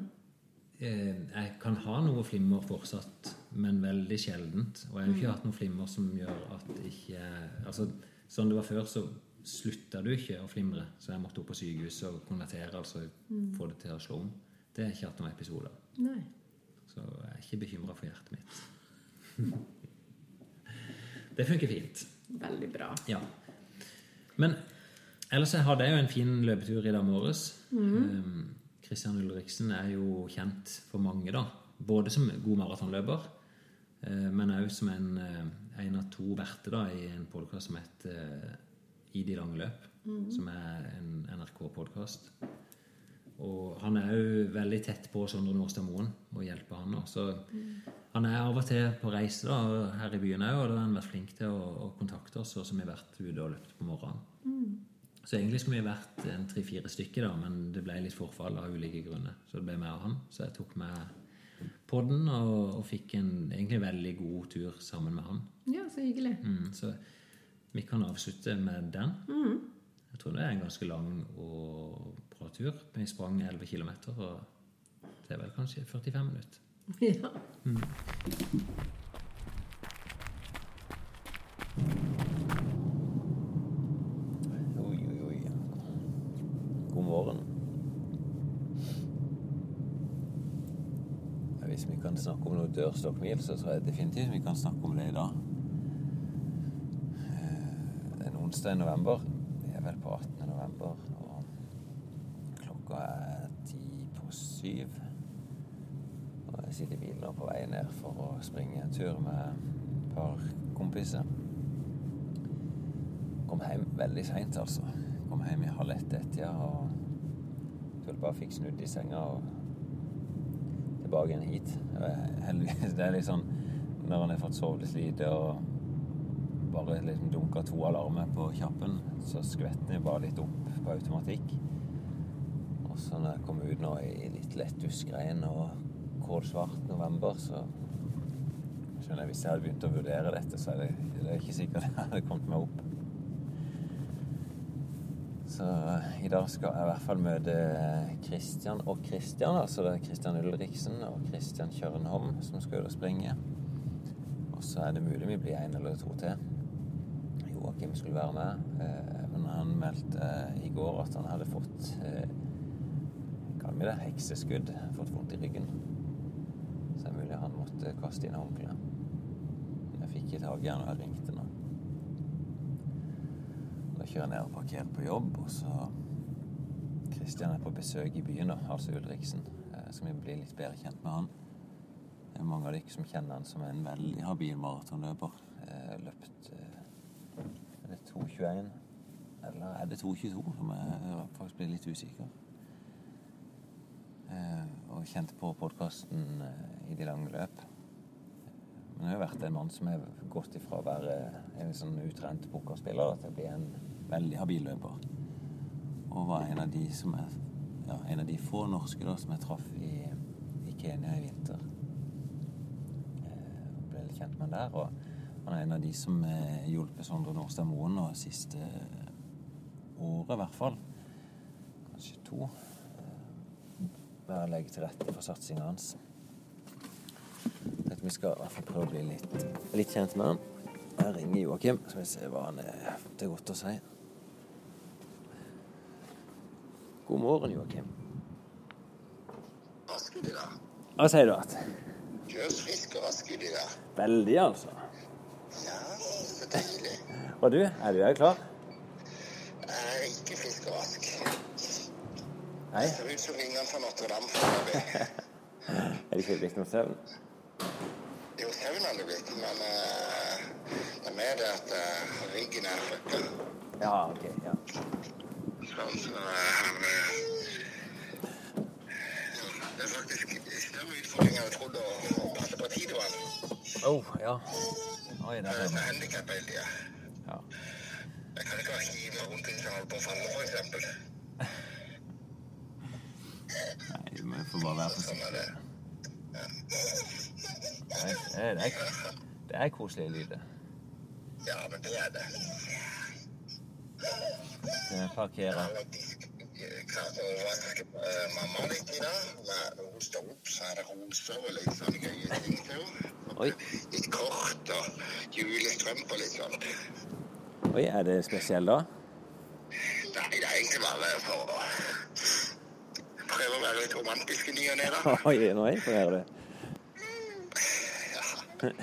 S3: Eh, jeg kan ha noe flimmer fortsatt, men veldig sjeldent. Og jeg har ikke hatt noe flimmer som gjør at ikke Altså, sånn det var før, så slutta du ikke å flimre, så jeg måtte opp på sykehuset og konvertere, altså få det til å slå om. Det har jeg ikke hatt noen episoder.
S2: Nei.
S3: Så jeg er ikke bekymra for hjertet mitt. Det funker fint.
S2: Veldig bra.
S3: Ja. Men ellers hadde jeg jo en fin løpetur i dag morges. Um, Christian Ulriksen er jo kjent for mange, da. Både som god maratonløper, eh, men òg som en, eh, en av to verter da, i en podkast som heter eh, I de lange løp. Som er en NRK-podkast. Og han er òg veldig tett på Sondre Nordstad Moen og hjelper han. også. Så han er av og til på reise da, her i byen òg, og da har han vært flink til å, å kontakte oss, og så har vi vært ute og løpt på morgenen. Så egentlig skulle vi vært en tre-fire stykker, da, men det ble litt forfall av ulike grunner. Så det ble meg og han. Så jeg tok med podden og, og fikk en egentlig veldig god tur sammen med han.
S2: Ja, så hyggelig.
S3: Mm, så vi kan avslutte med den. Jeg tror det er en ganske lang og bra tur. Vi sprang 11 km, og det vel kanskje 45 minutter. [LAUGHS]
S2: Ja.
S3: Oi, oi, oi. God morgen. Hvis vi kan snakke om noe dørstokkmil, så tror jeg definitivt vi kan snakke om det i dag. Eh, En onsdag i november. Vi er vel på 18. november, og klokka er ti på syv. Sitter i bilen på vei ned for å springe en tur med et par kompiser. Kom hjem veldig seint, altså. Kom hjem i halv ett-ett-tida og skulle bare fikk snudd i senga og tilbake igjen hit. Det er litt sånn når han har fått sovet litt lite og bare liksom dunka to alarmer på kjappen, så skvetter jeg bare litt opp på automatikk. Og så når jeg kom ut nå i litt lett duskregn og kålsvart november, så skjønner jeg hvis jeg hadde begynt å vurdere dette, så er det, det er ikke sikkert jeg hadde kommet meg opp. Så eh, i dag skal jeg i hvert fall møte Christian og Christian. Altså det er Christian Ulriksen og Christian Kjørnholm som skal ut og springe. Og så er det mulig vi blir en eller to til. Joakim skulle være med, eh, men han meldte eh, i går at han hadde fått eh, Kaller vi det hekseskudd. Fått vondt i ryggen. Mulig han måtte kaste inn håndkleet. Jeg fikk ikke i han, og jeg ringte nå. Da kjører jeg ned og parkerer på jobb, og så Kristian er på besøk i byen, altså Ulriksen. eh, Så vi blir litt bedre kjent med han. Det er mange av dere som kjenner han som en veldig habil maratonløper. Eh, Løpt eh, Er det 2.21? Eller er det 2.22? Som jeg faktisk blir litt usikker. Eh, Og kjent på podkasten i de lange løp. Men jeg har vært en mann som har gått ifra å være en sånn utrent pokerspiller til å bli en veldig habil løper. Og var en av de som er ja, en av de få norske da, som jeg traff i, i Kenya i vinter. Jeg ble litt kjent med han der. Og han er en av de som har hjulpet Sondre Nordstad Moen nå siste året, i hvert fall. Kanskje to. Å legge til rette for satsinga hans. Vi skal i hvert fall prøve å bli litt, litt kjent med han. Jeg ringer Joakim, så vi ser hva han er til godt å si. God morgen, Joakim. Hva sier du at?
S5: Kjøs frisk og rask da.
S3: Veldig, altså.
S5: Ja, så deilig. [LAUGHS]
S3: Og du, er du der klar?
S5: Jeg er ikke frisk og rask.
S3: Nei?
S5: Ser ut som vingene fra Notre-Dame. [LAUGHS]
S3: Er det ikke blitt noe søvn?
S5: Jo, søvn har det blitt, men uh, det er mer det at uh, ryggen er fucka.
S3: Ja, ok. ja.
S5: Sånn, så eh, eh, Det er faktisk større utfordringer enn jeg trodde å, å passe på tidoen.
S3: Oh, ja. Oi,
S5: det
S3: er
S5: er så handikap hele tida.
S3: Ja.
S5: Jeg kan ikke være hive rundt en som holder på å falle, for [LAUGHS]
S3: Nei, vi får bare være forsiktig.
S5: det.
S3: Nei, Det er, det er, det er koselige lyder.
S5: Ja, men det er det. Vaske eh, mamma litt i dag. Hun står opp, så det roser og litt sånne gøye ting til henne. Litt kort og julestrømpe og litt sånt.
S3: Oi, er det spesiell da?
S5: Nei, det er egentlig bare for prøve å være litt romantisk i ny og ne, da. [LAUGHS]
S3: Oi, nå imponerer du. Ja. [LAUGHS]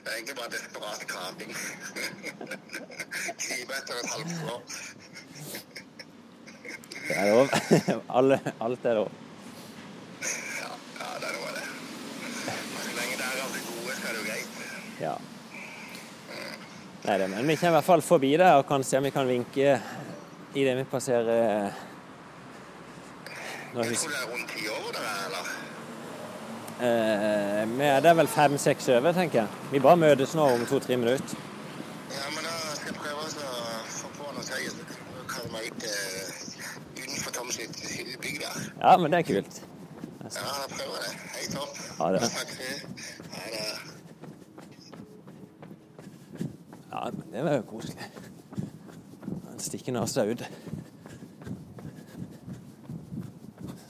S5: Det er egentlig bare desperat krating. [LAUGHS] Knipe etter et halvt år.
S3: Det er lov. Alle, alt er lov.
S5: Ja, ja, det er noe av det. Så lenge det er alle gode, så er det jo greit.
S3: Ja. Nei, det, men vi kommer i hvert fall forbi det og kan se om vi kan vinke idet vi passerer Nå
S5: Jeg tror det er rundt ti over dere er, eller?
S3: eh, vi er der vel fem-seks over, tenker jeg. Vi bare møtes nå om to-tre minutter.
S5: Ja, men da skal jeg prøve å få på noe tøy. Så kan meg ut uh, utenfor Tom sitt bygg der.
S3: Ja, men det er kult.
S5: Ja, da prøver det. Hei, topp.
S3: Ha det.
S5: Ha det.
S3: Ja, men det var jo koselig. Han stikker nesa ut.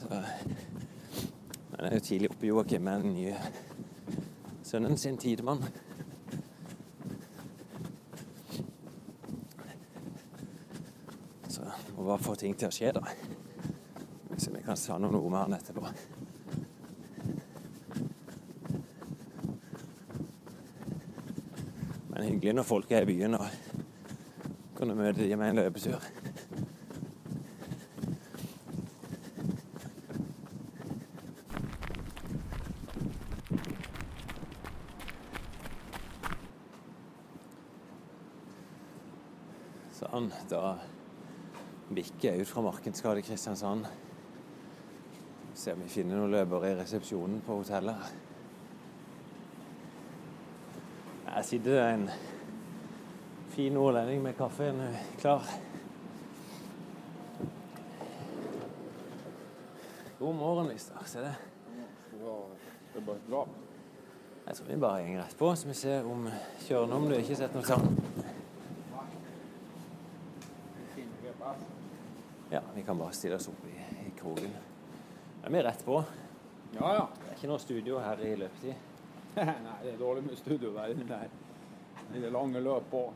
S3: Så, han er jo tidlig oppe, Joakim, med den nye sønnen sin, Tidemann. Så må bare få ting til å skje, da. Så vi kan ta noe med han etterpå. Men hyggelig når folk er i byen og kan møte dem med en løpetur. Sånn, da bikker jeg ut fra Markensgade Kristiansand. Se om vi finner noen løpere i resepsjonen på hotellet. Her sitter det en fin nordlending med kaffen klar. God morgen, Lister. Se det.
S1: Det er bare bra.
S3: Jeg tror vi bare går rett på, så vi ser om kjørende om du ikke har sett noe sånn. Ja, vi kan bare stille oss opp i, i kroken. Da er vi rett på.
S1: Ja, ja.
S3: Det er ikke noe studio her i løpetid. [LAUGHS]
S1: Nei, det er dårlig med studio der inne der. I det lange løpet òg.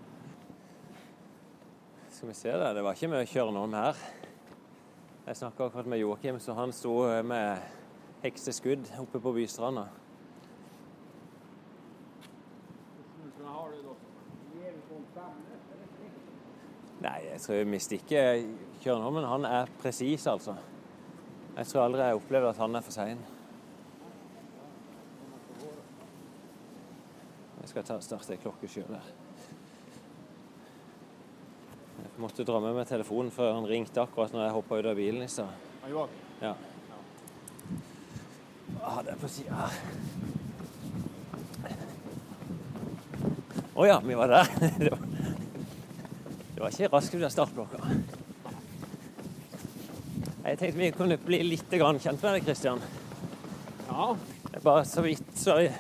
S3: Skal vi se det, det var ikke mye kjøre noen her. Jeg snakka akkurat med Joakim, så han sto med hekseskudd oppe på Bystranda. Nei, jeg tror vi mister ikke Kjørnholmen. men han er presis, altså. Jeg tror aldri jeg har opplevd at han er for sein. Jeg skal ta starte ei klokke sjøl her. Jeg måtte dra med meg telefonen før han ringte akkurat når jeg hoppa ut av bilen i stad. Ja. Ah, det er på sida her. Å ja, vi var der. [LAUGHS] Det var, ikke raskt ut av startblokka. Jeg tenkte vi kunne bli litt kjent med deg, Kristian.
S1: Ja.
S3: Jeg bare så vidt så jeg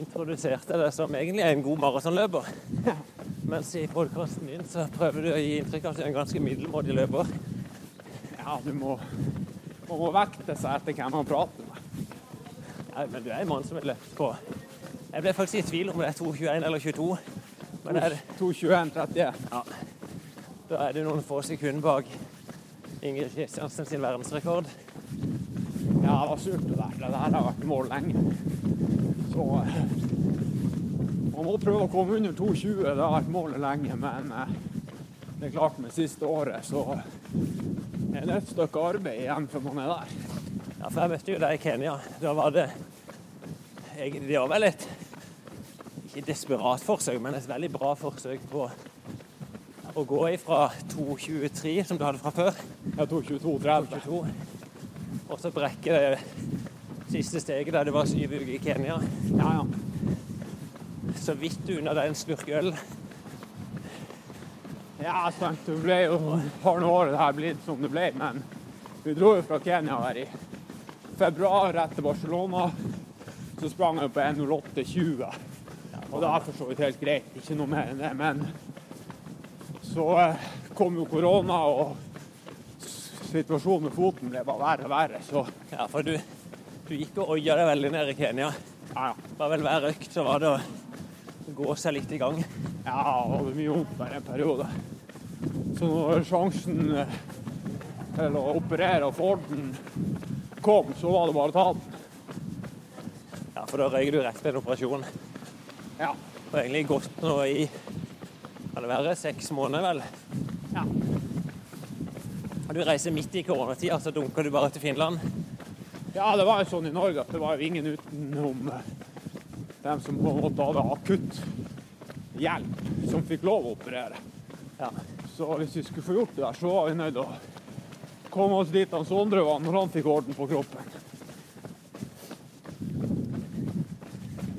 S3: introduserte deg som egentlig en god maratonløper. Mens i podkasten din så prøver du å gi inntrykk av at du er en ganske middelmådig løper.
S1: ja, du må, man må vekte seg etter hvem man prater med.
S3: Ja, men du er en mann som har løpt på Jeg ble faktisk i tvil om det er 2,21 eller 22. Men er det,
S1: 2.21,31.
S3: ja, da er det noen få sekunder bak Ingrid Kristiansen sin verdensrekord.
S1: Ja, det var surt det der. Det der har vært mål lenge. Så eh, man må prøve å komme under 2,20. Det har vært målet lenge, men eh, det er klart med siste året så er det et stykke arbeid igjen før man er der.
S3: Ja, for jeg møtte jo deg i Kenya. Da var det egentlig Det var vel et ikke desperat forsøk, men et veldig bra forsøk på å gå ifra 2,23, som du hadde fra før,
S1: Jeg tok 22,30.
S3: 22, og så brekke det siste steget der det var syv uker i Kenya.
S1: Ja, ja.
S3: Så vidt unna deg en slurk øl.
S1: Ja, sant. Det ble jo har nå året her blitt som det ble, men vi dro jo fra Kenya her i februar etter Barcelona. Så sprang jeg på 1.08,20. Og det er for så vidt helt greit, ikke noe mer enn det. Men så eh, kom jo korona, og situasjonen med foten ble bare verre og verre. Så
S3: Ja, for du, du gikk og oia deg veldig nede i Kenya.
S1: ja, ja.
S3: Det var vel hver økt så var det å gå seg litt i gang.
S1: Ja, det var mye vondt der en periode. Så når sjansen eh, til å operere og få den kom, så var det bare å ta den.
S3: Ja, for da røyker du rett til en operasjon.
S1: Ja.
S3: Og egentlig gått nå i kan det være seks måneder, vel.
S1: ja.
S3: Og du reiser midt i koronatida, så dunker du bare til Finland.
S1: Ja, det var jo sånn i Norge at det var jo ingen utenom dem som på en måte hadde akutt hjelp, som fikk lov å operere.
S3: Ja.
S1: Så hvis vi skulle få gjort det der, så var vi nødt til å komme oss dit han Sondre var når han fikk orden på kroppen.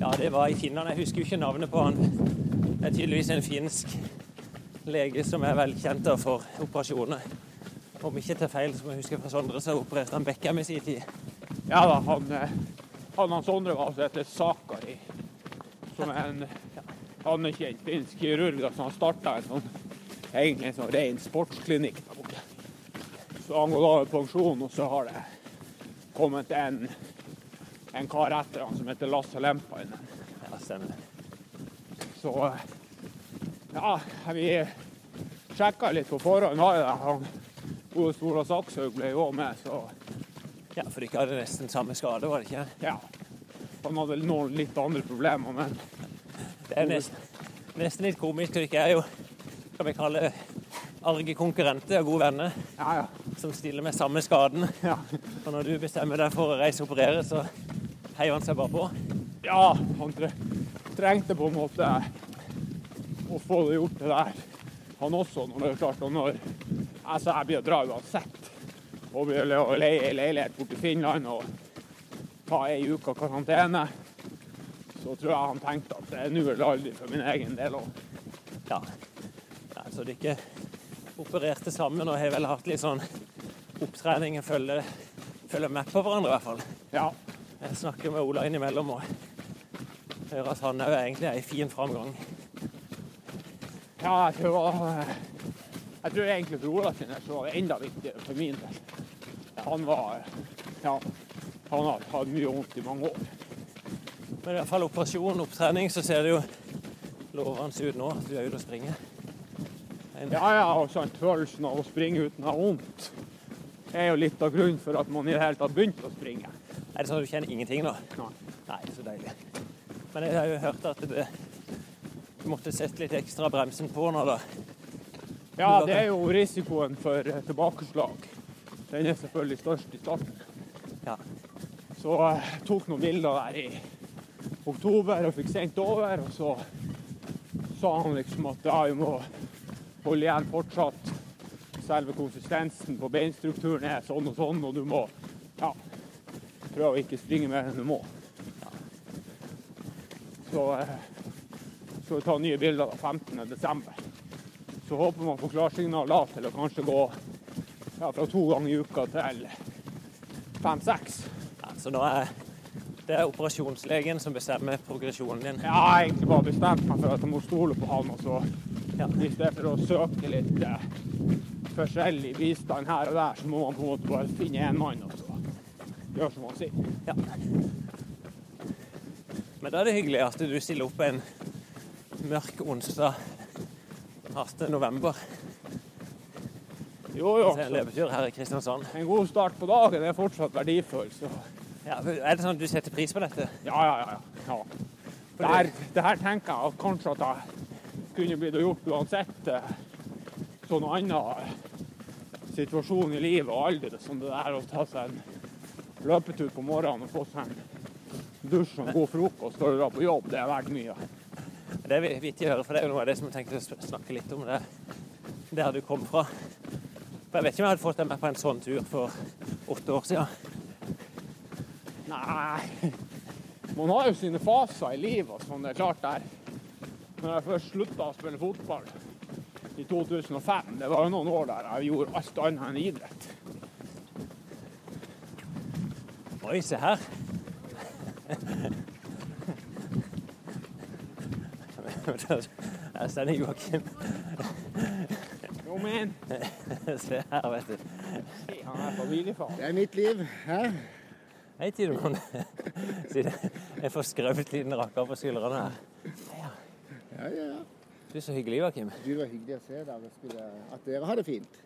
S3: ja, det var i Finland. Jeg husker jo ikke navnet på han. Det er tydeligvis en finsk lege som er velkjent for operasjoner. Om ikke til feil, som jeg husker fra Sondre, så opererte han Beckham i sin tid.
S1: Ja da, han, eh, han, han Sondre var altså etter Sakari, som er en anerkjent finsk kirurg. da, Så han starta en sånn, egentlig en sånn ren sportsklinikk der borte. Så han går da i pensjon, og så har det kommet en, en kar etter han som heter Lasse Lempainen.
S3: Ja, stemmer.
S1: Så eh, ja, vi sjekka litt på forhånd. Han gode Stora Sakshaug ble jo med, så
S3: Ja, for dere hadde nesten samme skade, var det ikke?
S1: ja. Han hadde noen litt andre problemer, men
S3: Det er nesten, nesten litt komisk. Dere er jo, hva vi kaller arge konkurrenter og gode venner
S1: ja, ja.
S3: som stiller med samme skaden.
S1: ja.
S3: Og når du bestemmer deg for å reise og operere, så heier han seg bare på.
S1: Ja, han trengte på en måte å få det gjort det der, han også. Når det er klart, og når altså, jeg blir å dra uansett, og blir å leie ei leilighet bort i Finland og ta ei uke karantene, så tror jeg han tenkte at det er nå eller aldri for min egen del òg.
S3: Ja. ja så dere opererte sammen og har vel hatt litt sånn opptrening og følger, følger med på hverandre, i hvert fall.
S1: Ja.
S3: Jeg snakker med Ola innimellom og hører at han òg egentlig er i fin framgang.
S1: Ja, jeg tror, jeg tror egentlig brora sin var enda viktigere for min del. Han var Ja, han har hatt mye vondt i mange år.
S3: Men i hvert fall operasjon, opptrening, så ser det jo lovende ut nå at du er ute og springer. En,
S1: Ja, ja, og sant, følelsen av å springe uten å ha vondt er jo litt av grunnen for at man i det hele tatt begynte å springe.
S3: Er det sånn at du kjenner ingenting nå?
S1: Nei.
S3: Nei, så deilig. Men jeg har jo hørt at det, du måtte sette litt ekstra bremsen på nå, da.
S1: Ja, det er jo risikoen for eh, tilbakeslag. Den er selvfølgelig størst i starten.
S3: Ja.
S1: Så eh, jeg tok noen bilder der i oktober og fikk sendt over, og så sa han liksom at ja, vi må holde igjen fortsatt. Selve konsistensen på beinstrukturen er sånn og sånn, og du må ja, prøve å ikke springe mer enn du må. Så eh, skal vi ta nye bilder da 15. desember. Så håper man får klarsignal da til å kanskje gå ja, fra to ganger i uka til fem-seks.
S3: ja så nå er det er operasjonslegen som bestemmer progresjonen din.
S1: Jeg har egentlig bare bestemt meg for at jeg må stole på han. og så
S3: Ja.
S1: I stedet for å søke litt eh, forskjellig bistand her og der, så må man på en måte bare finne én mann og så gjøre som han sier.
S3: Ja. Men da er det hyggelig at du stiller opp en mørk onsdag 18. november
S1: Jo, jo.
S3: en løpetur her i Kristiansand.
S1: en god start på dagen er fortsatt verdifull. Så
S3: Ja, er det sånn at du setter pris på dette?
S1: ja, ja, ja. ja. Det, her, det her tenker jeg at kanskje at jeg kunne blitt gjort uansett eh, sånn annen situasjon i livet og alder, som det der å ta seg en løpetur på morgenen og få seg en dusj og en god frokost før du drar på jobb. Det er verdt mye.
S3: Det er vittig å høre, for det er jo noe av det som jeg tenkte å snakke litt om. det Der du kom fra. For Jeg vet ikke om jeg hadde fått deg med på en sånn tur for åtte år siden.
S1: Nei Man har jo sine faser i livet sånn. Det er klart der. Når jeg først slutta å spille fotball i 2005, det var jo noen år der jeg gjorde alt annet enn idrett.
S3: Oi, se her. Her står Joakim.
S1: Kom men [LAUGHS]
S3: Se her, vet du.
S1: han er familiefar.
S6: Det er mitt liv. Hæ?
S3: Hei, Tidemann. [LAUGHS] Jeg får En liten rakker på skuldrene her.
S6: Ja, ja, ja.
S3: Du er så hyggelig, Joakim.
S6: Du var hyggelig å se dere at dere har det fint.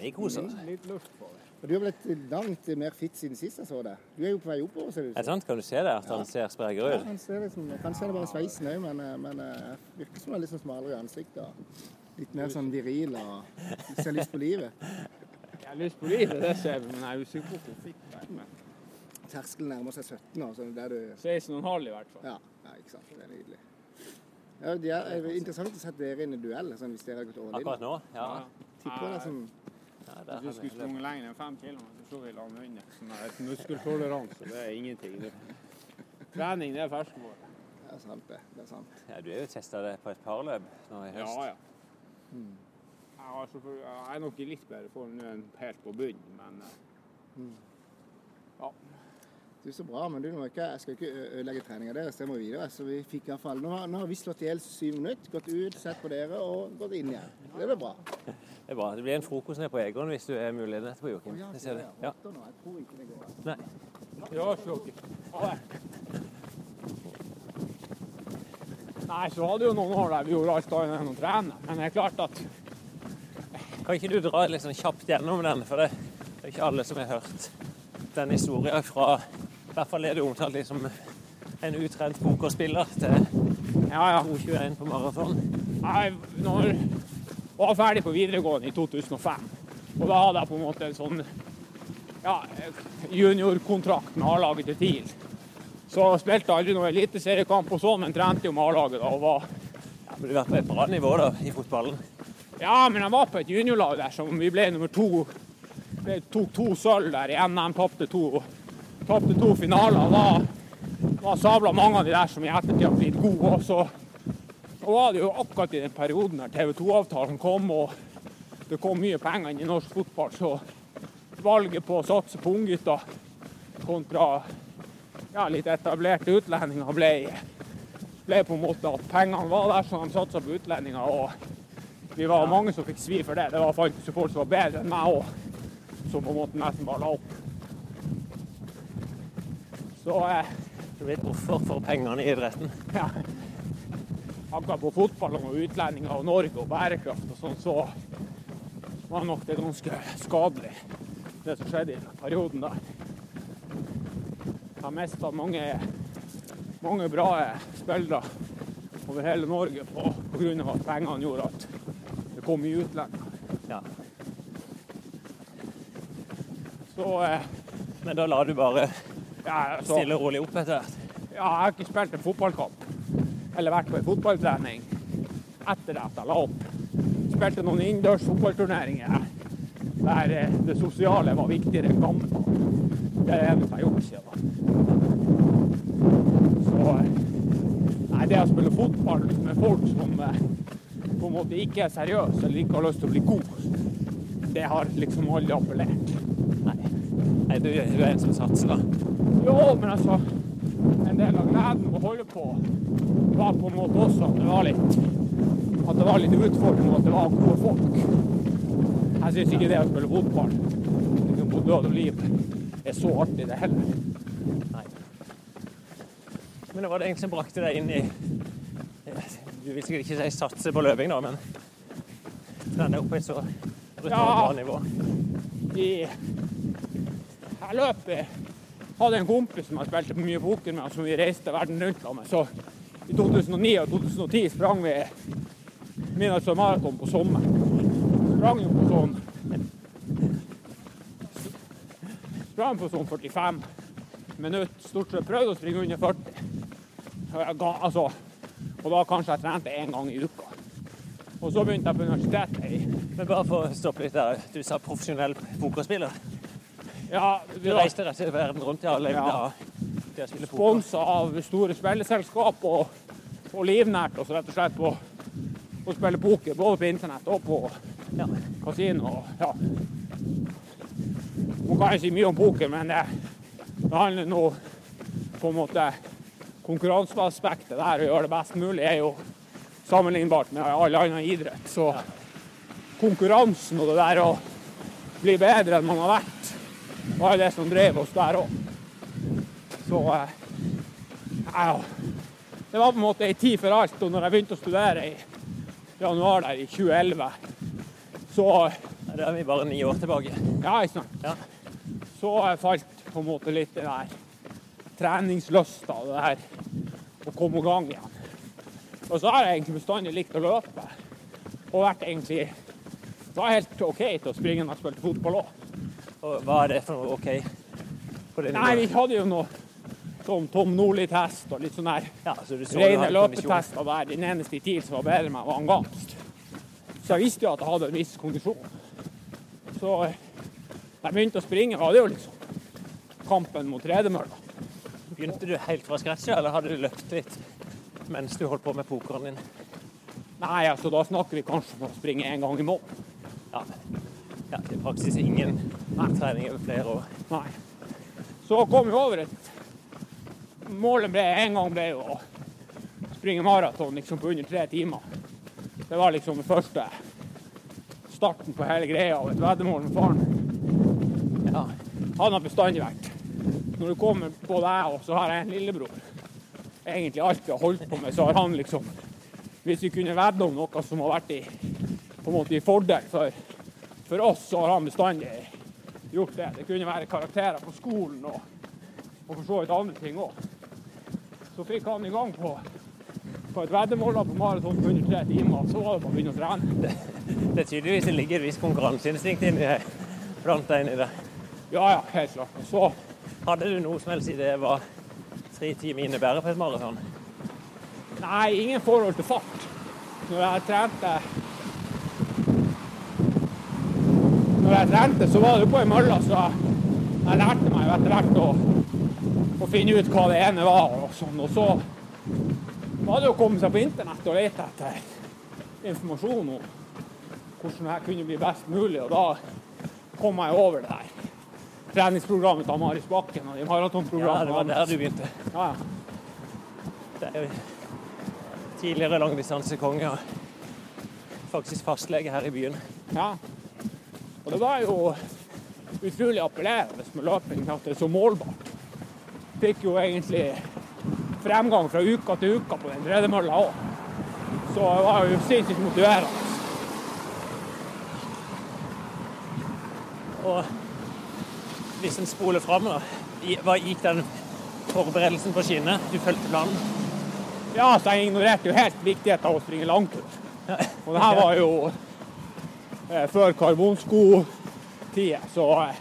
S3: Vi koser oss.
S1: Litt luft på det.
S6: Og du har blitt langt mer fit siden sist jeg så deg. Du er jo på vei oppover, ser det ut
S3: Er det sant? Kan du se det? At han ser sprekere
S6: Ja,
S3: ut?
S6: han ser liksom, kanskje er det bare sveisen òg, men, eh, men eh, virker som han er litt sånn smalere i ansiktet. og Litt mer sånn viril og ser lyst på livet.
S1: Jeg har lyst på livet, det ser vi, men jeg er usikker på hvor fikk det er.
S6: Terskelen nærmer seg 17 år, så der du
S1: 16,5 i hvert fall.
S6: Ja, ja ikke sant. Det er nydelig. Ja, det er er interessant å sette dere inn i duell, sånn hvis dere har gått all in.
S3: Akkurat nå? Ja.
S6: Tipper det som
S3: ja
S1: Hvis du skulle
S3: vi
S1: sprunget lenger enn fem km, så ville han vunnet. Sånn er et muskeltoleranse, det er ingenting. Det. Trening, det er ferskvare.
S6: Det er sant, det. Det er sant.
S3: ja, Du er jo testa det på et parløp nå i høst.
S1: Ja, ja. Jeg, har jeg er nok i litt bedre form nå enn helt på bunnen, men mm. ja.
S6: Du, Så bra, men du, må ikke, jeg skal ikke ødelegge treninga deres, Jeg må videre. Så vi fikk i hvert fall, nå, har- nå har vi slått i hjel syv minutter, gått ut, sett på dere og gått inn igjen. Det blir bra.
S3: Det er bra. Det blir en frokost nede på Egon hvis du er muligheten etterpå, Joakim.
S6: Ja,
S3: ser det. Ja.
S6: det.
S3: Nei.
S1: Ja, det. Nei, så hadde jo noen år der vi gjorde alt annet enn å trene. Men det er klart at
S3: Kan ikke du dra litt sånn kjapt gjennom den, for det det er ikke alle som har hørt den historien fra I hvert fall er det omtalt liksom en utrent pokerspiller til
S1: ja, ja.
S3: 2,21 på maraton.
S1: Nei, når, var ferdig på videregående i 2005, og da hadde jeg på en måte en sånn ja, juniorkontrakt med A-laget til TIL. Så jeg spilte aldri noen eliteseriekamp og sånn, men trente jo med A-laget da. og var
S3: Ja, men du har vært på et bra nivå da, i fotballen.
S1: Ja, men jeg var på et juniorlag der som vi ble nummer to. Vi tok to sølv der i NM, tapte to, tapte to finaler. Da, var sabla mange av de der som i ettertid har blitt gode. Og så så var det jo akkurat i den perioden der TV 2-avtalen kom og det kom mye penger inn i norsk fotball, så valget på å satse på unggutter kontra ja, litt etablerte utlendinger ble, ble på en måte at pengene var der, så de satsa på utlendinger. og vi var mange som fikk svi for det. Det var faktisk folk som var bedre enn meg òg, som på en måte nesten bare la opp. Så eh,
S3: Du vet et offer for pengene i idretten.
S1: ja. Akkurat på fotball og utlendinger og Norge og bærekraft og sånn, så var nok det ganske skadelig, det som skjedde i den perioden der. Jeg mista mange, mange bra spillere over hele Norge på, av at pengene gjorde at det kom mye utlendinger.
S3: Ja.
S1: Så eh,
S3: Men da la du bare
S1: ja, så,
S3: stille og rolig opp etter hvert.
S1: ja, jeg har ikke spilt en fotballkamp eller vært på en fotballtrening etter at jeg la opp. Spilte noen innendørs fotballturneringer der eh, det sosiale var viktigere enn kampen. Det er det jeg har gjort siden. Så eh, nei, det å spille fotball med folk som eh, på en måte ikke er seriøse eller ikke har lyst til å bli god, det har liksom aldri appellert.
S3: Nei, Nei du, du er en som satser, da.
S1: Jo, men altså En del av gleden med å holde på var på en måte også at det var litt at det var litt utfordrende at det var gode folk. Jeg syns ikke det å spille fotball liksom på død og liv er så artig, det heller.
S3: Nei. Men det var det egentlig som brakte deg inn i Du vil sikkert ikke si satse på løping, da, men trene opp på et så brutalt
S1: Ja.
S3: nivå.
S1: I, jeg løper hadde en kompis som jeg spilte mye poker med, og som vi reiste verden rundt med. Så i 2009 og 2010 sprang vi Midnadsøy Maraton på sommeren. Sprang jo på sånn Sprang på sånn 45 minutter. Stort sett prøvde å springe under 40. Og, jeg ga, altså, og da kanskje jeg trente én gang i uka. Og så begynte jeg på universitetet
S3: Men bare for å stoppe litt der. Du sa profesjonell pokerspiller.
S1: Ja,
S3: Du
S1: var-
S3: reiste rett og verden rundt og levde
S1: Ja.
S3: av
S1: sponsa av store spilleselskap og, og livnært oss rett og slett på å spille poker, både på internett og på
S3: Ja.
S1: kasino. Ja. Man kan jo si mye om poker, men det, det handler nå på en måte Konkurranseaspektet der å gjøre det best mulig er jo sammenlignbart med all annen idrett. Så konkurransen og det der å bli bedre enn man har vært, var jo det som drev oss der òg. Så eh, ja, det var på en måte ei tid for alt. Og når jeg begynte å studere i januar der i 2011, så
S3: Da er vi bare ni år tilbake.
S1: Ja, ikke sant.
S3: Ja.
S1: Så falt på en måte litt det der treningslysta, det der å komme i gang igjen. Og så har jeg egentlig bestandig likt å løpe. Og vært egentlig Det var helt OK til å springe når jeg spilte fotball òg.
S3: Og hva er det for noe OK
S1: Nei, vi hadde jo noe Tom, Tom Nordli-test og litt sånn der
S3: Ja, så så
S1: rene løpetester der den eneste i TIL som var bedre enn meg, var han Gamst. Så jeg visste jo at jeg hadde en viss kondisjon. Så da jeg begynte å springe, var det jo liksom kampen mot tredemølla.
S3: Begynte du helt fra scratch, eller hadde du løpt litt mens du holdt på med pokeren din?
S1: Nei, altså da snakker vi kanskje om å springe én gang i måneden.
S3: Ja. ja I praksis ingen trening over flere år.
S1: Nei. Så kom vi over et Målet ble en gang ble å springe maraton liksom på under tre timer. Det var liksom det første starten på hele greia og et veddemål med faren.
S3: Ja.
S1: Han har bestandig vært. Når du kommer på deg, og så har jeg en lillebror. Egentlig alt vi har holdt på med, så har han liksom Hvis vi kunne vedde om noe som har vært i, på en måte i fordel for, for oss, så har han bestandig gjort det. Det kunne være karakterer på skolen og, og for så vidt andre ting òg. Så fikk han i gang på, på et veddemål på maraton på under tre timer, så var det bare å begynne å trene.
S3: Det er tydeligvis det ligger et visst konkurranseinstinkt inni deg, blant deg inni det.
S1: Ja ja, helt klart. Og så
S3: Hadde du noe som helst idé hva tre timer innebærer på et maraton?
S1: Nei, ingen forhold til fart. Når jeg trente Når jeg trente, så var det jo på ei mølle, så jeg lærte meg jo etter hvert å, å finne ut hva det ene var og sånn. Og så var det å komme seg på internett og lete etter informasjon om hvordan dette kunne bli best mulig, og da kom jeg over det her treningsprogrammet til Marius Bakken og de
S3: Ja, det var der du begynte.
S1: Ja, ja.
S3: Det er jo tidligere langdistansekonge og faktisk fastlege her i byen.
S1: Ja. Og det var jo utrolig appellerende med løping, at det er så målbart. Fikk jo egentlig fremgang fra uka til uka på den tredemølla òg. Så det var jo sinnssykt motiverende.
S3: Og hvis en spoler fram, da, hva gikk den forberedelsen på skinnet? Du fulgte planen?
S1: Ja, så jeg ignorerte jo helt viktigheten av å springe langtur. Og det her var jo før karbonsko-tida, så eh,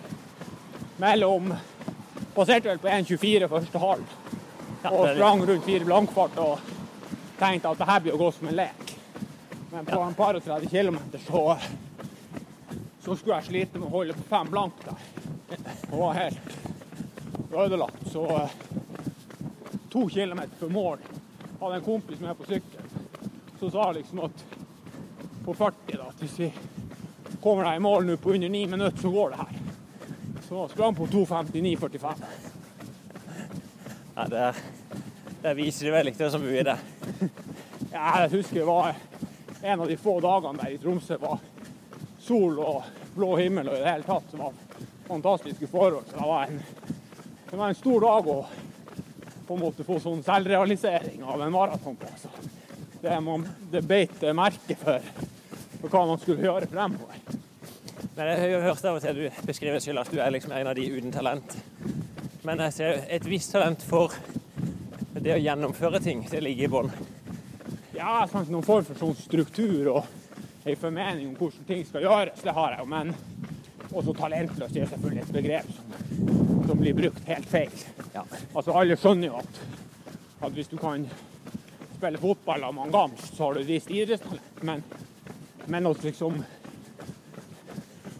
S1: mellom Passerte vel på 1,24 første halv. Og sprang rundt fire blankfart og tenkte at det her blir å gå som en lek. Men på en par og 30 km så, så skulle jeg slite med å holde på fem blank der. Og var helt ødelagt. Så eh, to kilometer før mål hadde en kompis med på sykkel. Så sa liksom at på 40, da, at hvis vi kommer deg i mål nå på under ni minutter, så går det her. Så sprang på 2.59,45.
S3: Ja, der, der viser du vel ikke det som bor i det.
S1: Ja, jeg husker det var en av de få dagene der i Tromsø var sol og blå himmel og i det hele tatt. Det var fantastiske forhold. Så det var en, det var en stor dag å på en måte få sånn selvrealisering av en maraton på. Så det, man, det beit merke for, for hva man skulle gjøre fremover.
S3: Men jeg hørte av og til du beskriver selv at du er liksom en av de uten talent. Men jeg ser et visst talent for det å gjennomføre ting. Det ligger i bånn.
S1: Ja, sant, noen form for sånn struktur og en formening om hvordan ting skal gjøres, det har jeg jo. Men også talentløst er selvfølgelig et begrep som, som blir brukt helt feil.
S3: Ja.
S1: Altså, alle skjønner jo at, at hvis du kan spille fotball av ganger, så har du et visst idrettstalent. Men, men også liksom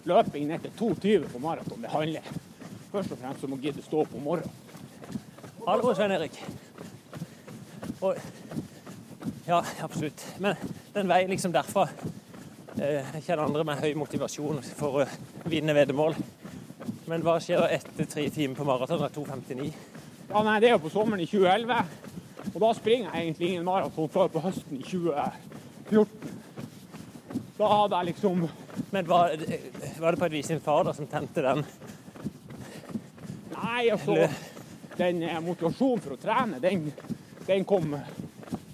S1: løping ned til 2,20 på maraton, det handler først og fremst om å gidde stå opp om morgenen.
S3: Hallo, Svein Erik. Oi. ja, absolutt. Men den veien liksom derfra eh, Jeg kjenner andre med høy motivasjon for å vinne veddemål. Men hva skjer etter tre timer på maraton? Det er 2.59.
S1: Ja, nei, det er jo på sommeren i 2011. Og da springer jeg egentlig ingen maraton før på høsten i 2014. Da hadde jeg liksom
S3: Men var, var det på et vis din far da som tente den?
S1: Nei, altså Den eh, motivasjonen for å trene, den, den kom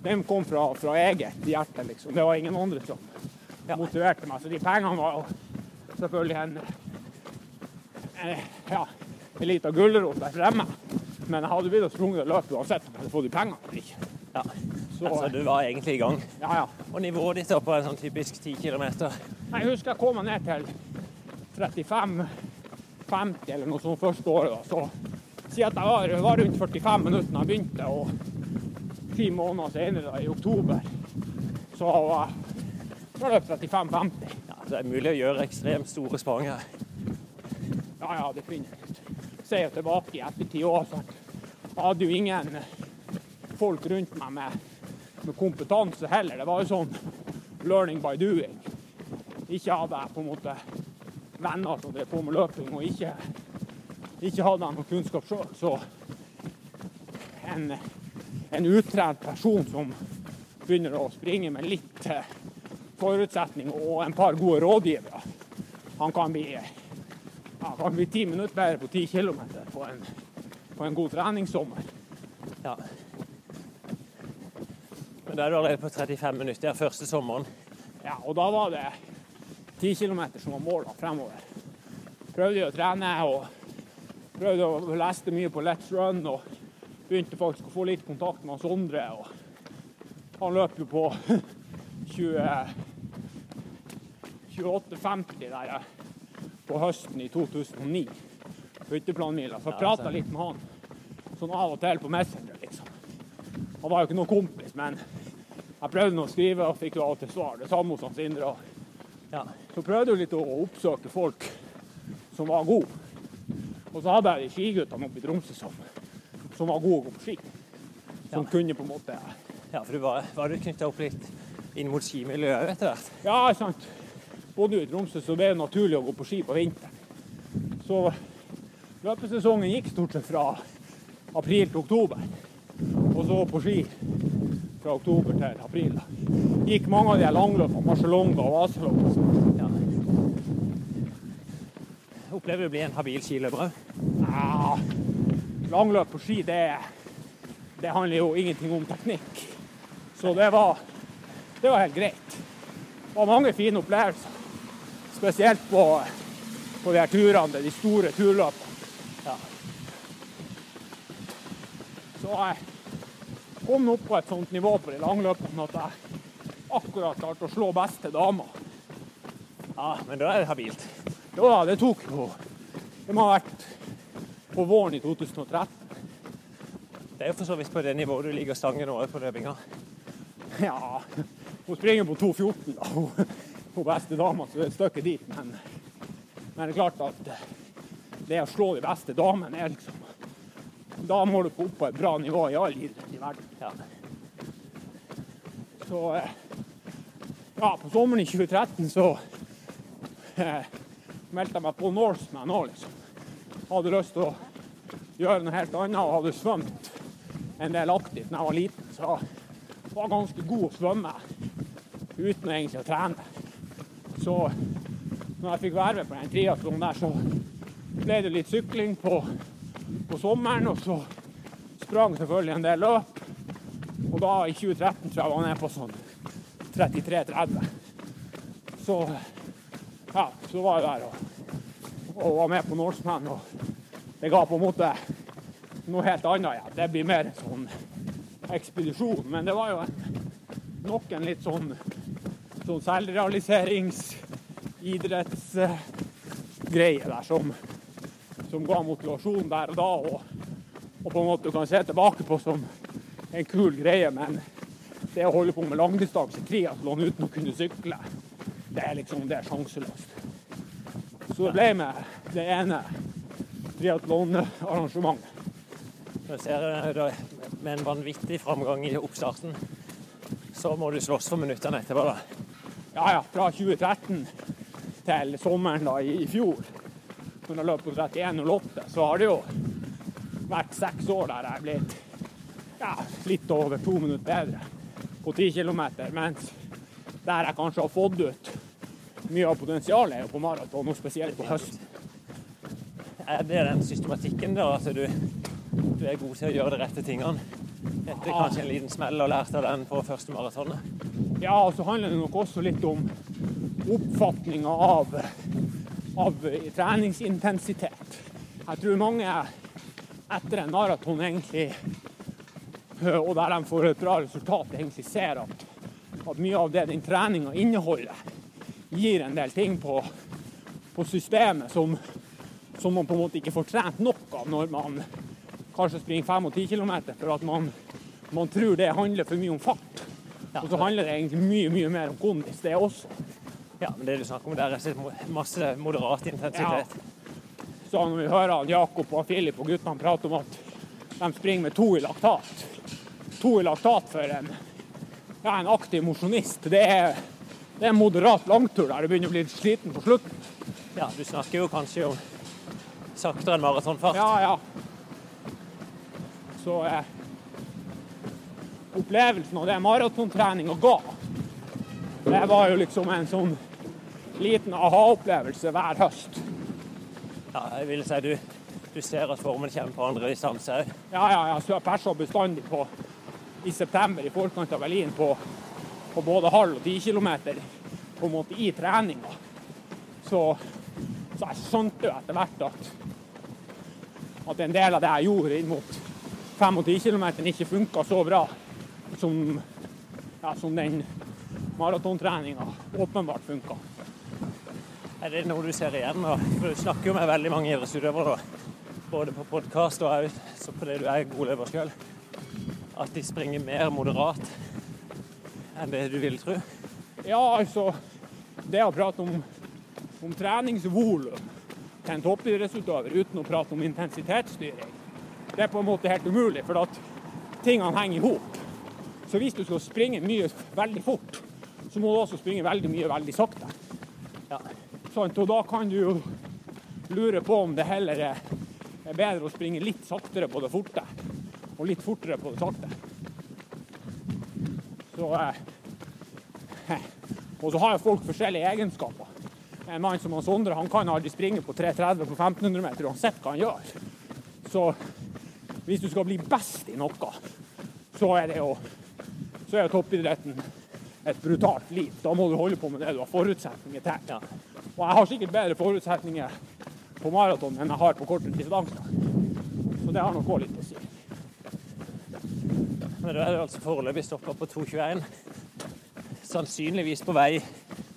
S1: Den kom fra, fra eget hjerte, liksom. Det var ingen andre som motiverte meg. Så de pengene var jo selvfølgelig en, en ja, en liten gulrot der fremme. Men jeg hadde begynt å sprunge løpet uansett om jeg hadde fått de pengene eller ikke.
S7: Ja.
S1: Så,
S7: Altså, du var egentlig i gang.
S1: ja, ja.
S7: Og nivået ditt er på en sånn typisk 10 km.
S1: Jeg husker jeg kom ned til 35-50 eller noe sånt første året. Så si at jeg var, var rundt 45 minutter da jeg begynte, og ti måneder senere, da, i oktober, så var det 35-50.
S7: Ja, det er mulig å gjøre ekstremt store sprang her.
S1: Ja, ja, definitivt. Ser jo tilbake i ettertid òg, så jeg hadde jo ingen folk rundt meg med, med kompetanse heller. Det var jo sånn learning by doing. Ikke hadde jeg på en måte venner som drev på med løping, og ikke, ikke hadde jeg noe kunnskap sjøl. Så en, en utrent person som begynner å springe med litt eh, forutsetning og en par gode rådgivere, han kan bli ja, kan bli ti minutter bedre på ti kilometer på en, på en god treningssommer.
S7: Ja. Da er du allerede på 35 minutter første sommeren.
S1: Ja, og da var det 10 kilometer som var målet fremover. Prøvde å trene og prøvde å leste mye på Let's Run og begynte faktisk å få litt kontakt med Sondre. Og han løp jo på [LAUGHS] 28,50 der på høsten i 2009. Hytteplanmila. Så jeg prata litt med han sånn av og til på Messenger, liksom. Han var jo ikke noen kompis, men jeg prøvde å skrive og fikk jo til svar. Det samme hos han Sindre.
S7: Ja.
S1: Så prøvde jeg litt å oppsøke folk som var gode. Og så hadde jeg de skiguttene oppe i Tromsø som, som var gode å gå på ski. Som kunne på en måte
S7: ja, for du var, var du knytta opp litt inn mot skimiljøet etter hvert?
S1: Ja, sant. Bodde jo i Tromsø, så det er naturlig å gå på ski på vinteren. Så løpesesongen gikk stort sett fra april til oktober. Og så på ski fra oktober til april. Gikk mange av de langløpene, Marcialonga og sånn.
S7: Ja. Opplever du å bli en habil skiløper?
S1: Ja, langløp på ski, det, det handler jo ingenting om teknikk. Så det var, det var helt greit. Det var mange fine opplevelser. Spesielt på, på de her turene, de store turløpene.
S7: Ja.
S1: Så jeg kom opp på et sånt nivå på de langløpene at jeg akkurat klarte å slå beste dama.
S7: ja, men da er det habilt.
S1: Jo da, det tok jo Det må ha vært på våren i 2013.
S7: Det er jo for så vidt på det nivået du ligger stangen nå på løpinga.
S1: Ja, hun springer på 2,14 da, hun, hun beste dama, så det er et stykke dit. Men, men det er klart at det å slå de beste damene er liksom Da må du opp på et bra nivå i all idrett i verden.
S7: Ja.
S1: Så eh, ja, på sommeren i 2013 så eh, meldte jeg meg på Norseman òg, liksom. Hadde lyst til å gjøre noe helt annet og hadde svømt en del aktivt da jeg var liten. Så jeg var ganske god å svømme uten egentlig å trene. Så når jeg fikk være med på den triatlonen der, så ble det litt sykling på, på sommeren, og så sprang selvfølgelig en del løp. Og da, i 2013, tror jeg var nede på sånn 33-30. Så ja, så var jeg der og, og var med på Norseman, og det ga på en måte noe helt annet. Ja. Det blir mer sånn ekspedisjon, men det var jo en, nok en litt sånn, sånn selvrealiserings idrettsgreie der som, som ga motivasjon der og da, og, og på en måte du kan se tilbake på som en kul greie, men det å holde på med langdistanse triatlon uten å kunne sykle, det er liksom det er sjanseløst. Så det ble med det ene triatlonarrangementet.
S7: Jeg ser med en vanvittig framgang i oppstarten, så må du slåss for minuttene etterpå. da.
S1: Ja, ja, fra 2013 til sommeren da i, i fjor, når jeg løp på 31,08, så har det jo vært seks år der jeg er blitt ja, litt over to minutter bedre på 10 km, mens der jeg kanskje har fått ut mye av potensialet, er jo på maraton, og spesielt på høsten.
S7: Er det den systematikken, da, at du, du er god til å gjøre de rette tingene
S3: etter kanskje en liten smell og lært av den på første maratonet.
S1: Ja, og så handler det nok også litt om oppfatninga av, av treningsintensitet. Jeg tror mange etter en maraton egentlig, og der de får et bra resultat, egentlig ser at, at mye av det den treninga inneholder, gir en del ting på, på systemet som, som man på en måte ikke får trent nok av når man kanskje springer 5 og 10 km, for at man, man tror det handler for mye om fart. Og så handler det egentlig mye mye mer om kondis, det også.
S3: Ja, men det du snakker om der, er masse moderat intensitet.
S1: Så når vi hører han Jakob og Filip og guttene prate om at de springer med to i laktat To i laktat for en, ja, en aktiv mosjonist, det det er en moderat langtur der du begynner å bli sliten på slutten.
S3: Ja, du snakker jo kanskje om saktere enn maratonfart.
S1: Ja, ja. Så eh, opplevelsen av det maratontreninga ga, det var jo liksom en sånn liten aha-opplevelse hver høst.
S3: Ja, jeg vil si du, du ser at formen kommer på andre distanse òg.
S1: Ja, ja, ja. Så jeg persa bestandig på i september i forkant av Berlin på, på både halv og ti kilometer på en måte i treninga. Så, så jeg skjønte jo etter hvert at, at en del av det jeg gjorde inn mot 5 og 10 km ikke funka så bra som, ja, som den maratontreninga åpenbart funka.
S3: Er det noe du ser igjen? Og Du snakker jo med veldig mange idrettsutøvere, både på podkast og også så fordi du er god løper sjøl. At de springer mer moderat enn det du vil tro.
S1: Ja, altså Det å prate om, om treningsvolum til en toppidrettsutøver uten å prate om intensitetsstyring, det er på en måte helt umulig, for at tingene henger i hop. Så hvis du skal springe mye veldig fort, så må du også springe veldig mye veldig sakte. Sant? Og da kan du jo lure på om det heller er bedre å springe litt saktere på det forte, og litt fortere på det sakte. Så eh, Og så har jo folk forskjellige egenskaper. En mann som han Sondre han kan aldri springe på 3.30 på 1500 meter uansett hva han gjør. Så hvis du skal bli best i noe, så er det jo så er toppidretten et brutalt liv. Da må du holde på med det du har forutsetninger til.
S3: Ja.
S1: Og jeg har sikkert bedre forutsetninger på maraton enn jeg har på kortere distanser. Så det har nok òg litt å si.
S3: Men da er det altså foreløpig stoppa på 2,21. Sannsynligvis på vei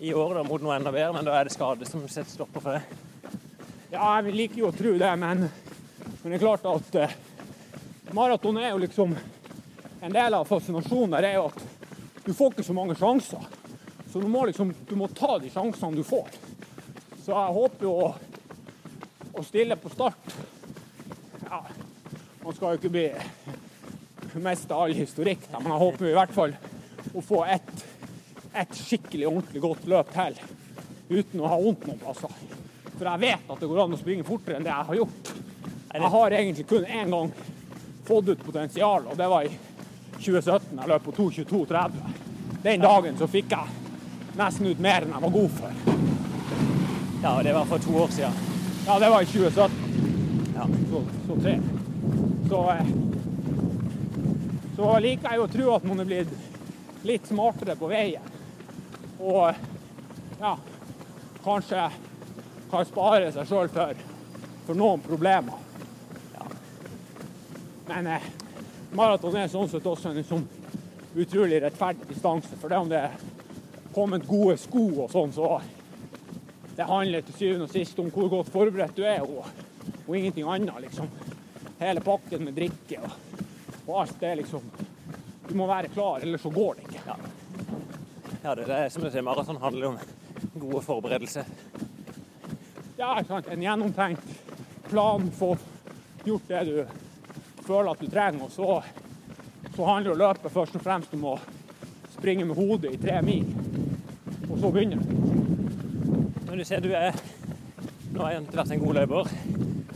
S3: i år da, mot noe enda bedre, men da er det skade som setter stopper for det.
S1: Ja, jeg liker jo å tro det, men, men det er klart at eh, maraton er jo liksom En del av fascinasjonen der er jo at du får ikke så mange sjanser. Så du må liksom du må ta de sjansene du får. Så jeg håper jo å, å stille på start Ja, man skal jo ikke bli miste all historikk, men jeg håper i hvert fall å få et, et skikkelig ordentlig godt løp til uten å ha vondt noen plasser. For jeg vet at det går an å springe fortere enn det jeg har gjort. Jeg har egentlig kun én gang fått ut potensial, og det var i 2017. Jeg løp på 2.22,30. Den dagen så fikk jeg nesten ut mer enn jeg var god for.
S3: Ja, det var for to år siden.
S1: Ja, det var i 2017.
S3: Ja.
S1: Så, så tre. Så, eh, så liker jeg å tro at man er blitt litt smartere på veien. Og ja, kanskje kan spare seg sjøl for, for noen problemer. Ja. Men eh, maraton er sånn sett også en sånn utrolig rettferdig distanse. For det om det er kommet gode sko og sånn, så det handler til syvende og sist om hvor godt forberedt du er, og, og ingenting annet, liksom. Hele pakken med drikke og, og alt det, liksom. Du må være klar, ellers så går det ikke.
S3: Ja. Ja, det er som du sier, maraton handler om gode forberedelser.
S1: Ja, ikke sant. En gjennomtenkt plan, få gjort det du føler at du trenger. Og så, så handler det løpet først og fremst om å springe med hodet i tre mil, og så begynne.
S3: Men du ser du er Nå har jeg ikke vært en god løper,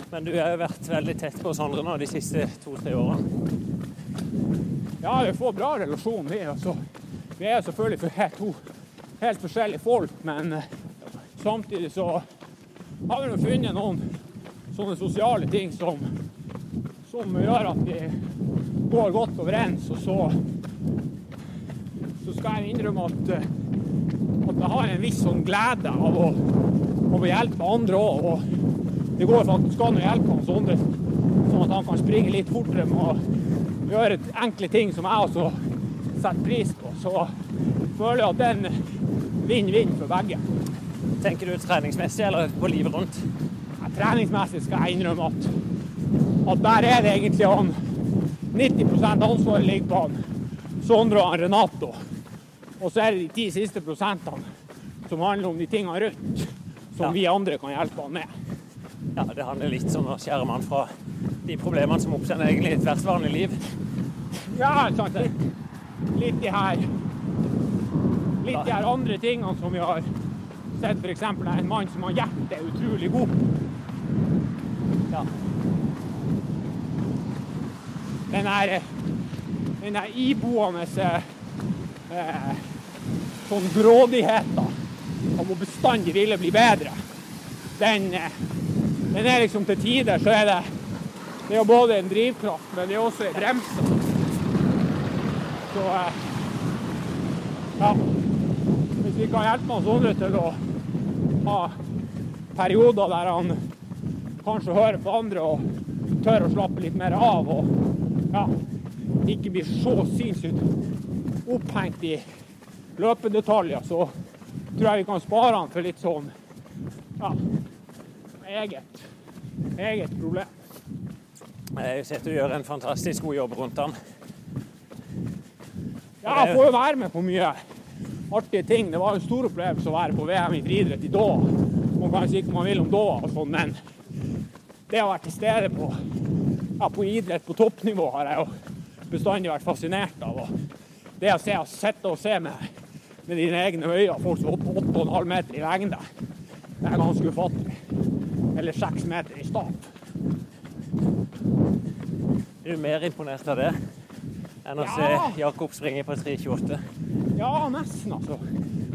S3: men du har jo vært veldig tett på Sondre nå de siste to-tre årene.
S1: Ja, vi får bra relasjon, vi. Altså. Vi er selvfølgelig for helt, to helt forskjellige folk, men eh, samtidig så har vi nå funnet noen sånne sosiale ting som, som gjør at vi går godt overens. Og så, så skal jeg innrømme at, eh, at jeg har en viss sånn glede av å, å hjelpe andre òg. Og det går faktisk an å hjelpe han Sondre, sånn at han kan springe litt fortere med å gjøre enkle ting som jeg også setter pris på. Så føler jeg at den vinn-vinn for begge.
S3: Tenker du treningsmessig eller på livet rundt?
S1: Ja, treningsmessig skal jeg innrømme at, at der er det egentlig han 90 ansvaret ligger på han Sondre og Renato. Og så er det de ti siste prosentene som handler om de tingene rundt, som
S3: Ja.
S1: vi andre kan hjelpe han med.
S3: Ja, Det handler litt om å skjære man fra de problemene som oppstår egentlig i et hverdagslig liv.
S1: Ja, sant. Litt, litt de her Litt de her andre tingene som vi har sett, f.eks. en mann som har hjertet er utrolig god.
S3: Ja.
S1: Den her, den her iboende eh, sånn grådigheten om å bestandig ville bli bedre, den, eh, den er liksom til tider så er det det er jo både en drivkraft, men det er også en bremse. Så eh, ja. Hvis vi kan hjelpe han Sondre til å ha perioder der han kanskje hører på andre og tør å slappe litt mer av og ja, ikke blir så sinnssykt opphengt i løpedetaljer, så tror jeg vi kan spare han for litt sånn ja, eget, eget problem.
S3: Jeg sett du gjør en fantastisk god jobb rundt han.
S1: Ja, jeg får jo være med på mye artige ting. Det var jo en stor opplevelse å være på VM i friidrett i Doha. Man kan si hva man vil om Doha og sånn, men det å være til stede på, ja, på idrett på toppnivå har jeg jo bestandig vært fascinert av. Og det å se, sitte og se med, med dine egne øyne folk som hopper 8,5 meter i lengde, det er ganske ufattelig. Eller 6 meter i stap.
S3: Er du mer imponert av det enn å
S1: Ja.
S3: se Jakob springe på 3,28?
S1: Ja, nesten, altså.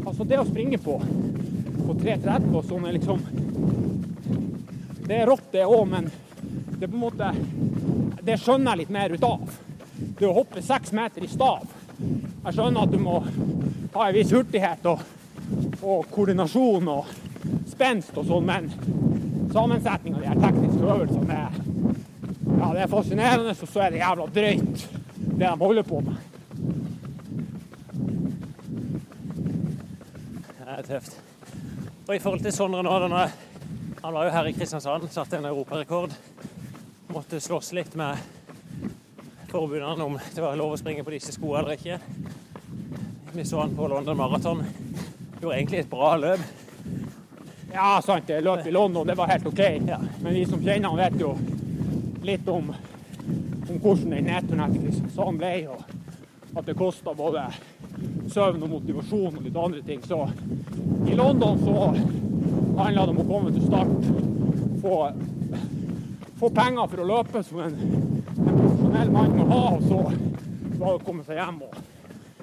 S1: Altså, det å springe på, på 3.30 og sånn er liksom Det er rått, det òg, men det er på en måte Det skjønner jeg litt mer ut av. Det å hoppe seks meter i stav Jeg skjønner at du må ha en viss hurtighet og, og koordinasjon og spenst og sånn, men sammensetninga av de her tekniske øvelsene er, ja, det er fascinerende, og så er det jævla drøyt, det de holder på med.
S3: Det er tøft. Og i forhold til Sondre nå, denne, han var jo her i Kristiansand, satte en europarekord. Måtte slåss litt med forbundene om det var lov å springe på disse skoene eller ikke. Vi så han på London Marathon. Gjorde egentlig et bra løp.
S1: Ja, sant, det løp i London, det var helt OK.
S3: Ja.
S1: Men vi som kjenner han, vet jo litt om, om hvordan den nedturen til Kristiansand ble, og at det kosta både søvn og motivasjon og litt andre ting. Så i London så handla det om å komme til start, få, få penger for å løpe som en, en profesjonell mann må ha, og så var å komme seg hjem og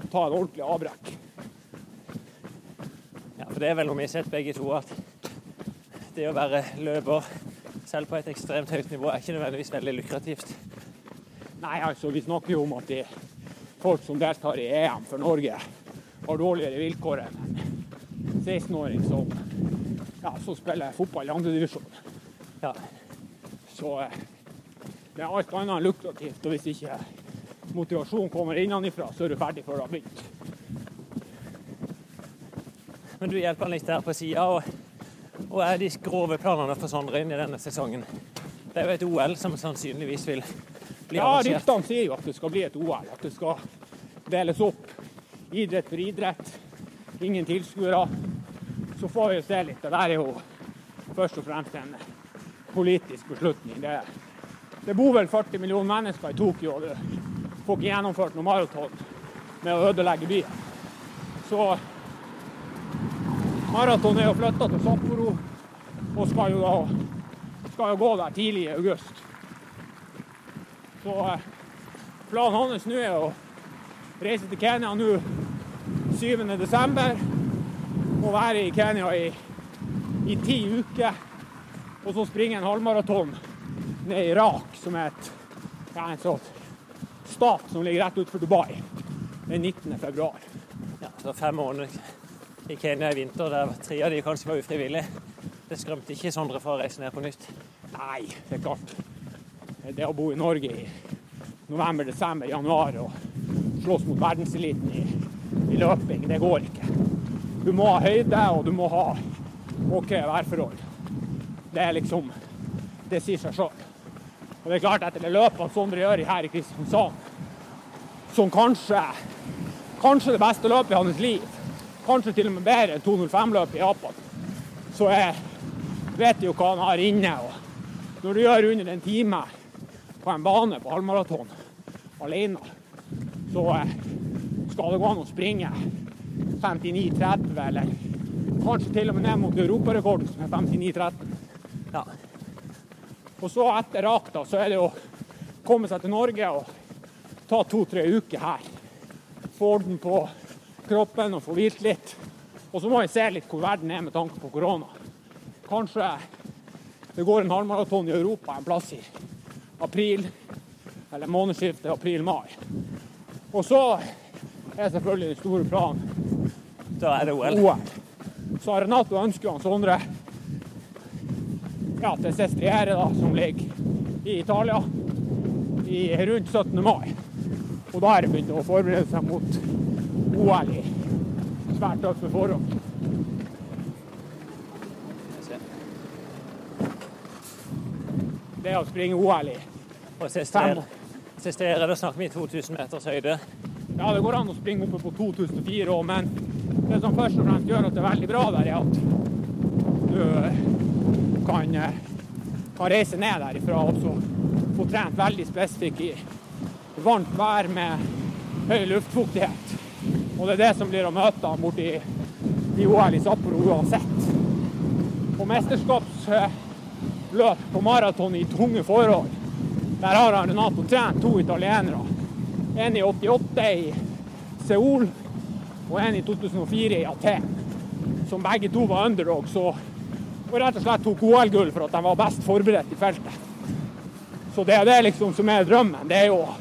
S1: ta en ordentlig avbrekk.
S3: Ja, for det er vel noe vi har sett begge to, at det å være løper, selv på et ekstremt høyt nivå, er ikke nødvendigvis veldig lukrativt.
S1: Nei, altså, vi snakker jo om at de folk som deltar i EM for Norge, har dårligere vilkår enn en 16-åring som, ja, som spiller fotball i andredivisjon.
S3: Ja.
S1: Så eh, det er alt annet enn lukrativt. Og hvis ikke motivasjonen kommer innenfra, så er du ferdig før du har begynt.
S3: Men du hjelper han litt her på sida, og, og er de grove planene for Sondre inn i denne sesongen? Det er jo et OL som sannsynligvis vil bli
S1: Ja,
S3: arrangert.
S1: ryktene sier jo at det skal bli et OL. At det skal deles opp idrett for idrett. Ingen tilskuere. Så får vi jo se litt. Det der er jo først og fremst en politisk beslutning. Det, det bor vel 40 millioner mennesker i Tokyo, og du får ikke gjennomført noe maraton med å ødelegge byen. Så maraton er jo flytta til Sapporo og skal jo, da, skal jo gå der tidlig i august. Så eh, planen hans nå er å reise til Kenya nå 7. desember. Og være i Kenya i, i ti uker. Og så springe en halvmaraton ned i Irak, som er et, ja, en sånn stat som ligger rett utenfor Dubai den 19. februar.
S3: Ja, så fem måneder i Kenya i vinter der tre av de kanskje var ufrivillige. Det skremte ikke Sondre for å reise ned på nytt.
S1: Nei, det er klart. Det å bo i Norge i november, desember, januar og slåss mot verdenseliten i, i løping, det går ikke. Du må ha høyde, og du må ha OK værforhold. Det er liksom Det sier seg sjøl. Og det er klart, etter det løpet Sondre gjør her i Kristiansand, som kanskje kanskje det beste løpet i hans liv, kanskje til og med bedre enn 2.05-løpet i Japan, så er, vet jo hva han har inne. Og når du gjør under en time på en bane på halvmaraton alene, så eh, skal det gå an å springe 59,30 eller kanskje til og med ned mot europarekorden, som er 59,13.
S3: Ja.
S1: Og så etter Rakta så er det å komme seg til Norge og ta to-tre uker her. Få orden på kroppen og få hvilt litt. Og så må vi se litt hvor verden er med tanke på korona. Kanskje det går en halvmaraton i Europa en plass i april, eller månedsskiftet april-mai. Og så er selvfølgelig den store planen
S3: Da er det OL.
S1: OL. Så Renato ønsker han Sondre ja, til Sestriere, da, som ligger i Italia, i rundt 17. mai. Og da er det begynt å forberede seg mot OL i svært tøffe forhold. Det å springe OL i
S3: Og Sestriere Sestriere, da snakker vi 2000 meters høyde.
S1: Ja, det går an å springe oppe på 2004 òg, men det som først og fremst gjør at det er veldig bra der, er at du kan, eh, kan reise ned derifra og så få trent veldig spesifikt i varmt vær med høy luftfuktighet. Og det er det som blir å møte borti i OL i Sapporo uansett. På mesterskapsløp på maraton i tunge forhold, der har Renato trent to italienere. En i 88 i Seoul og en i 2004 i Aten. Som begge to var underdog, og, og rett og slett tok OL-gull for at de var best forberedt i feltet. Så det er det liksom som er drømmen. Det er jo å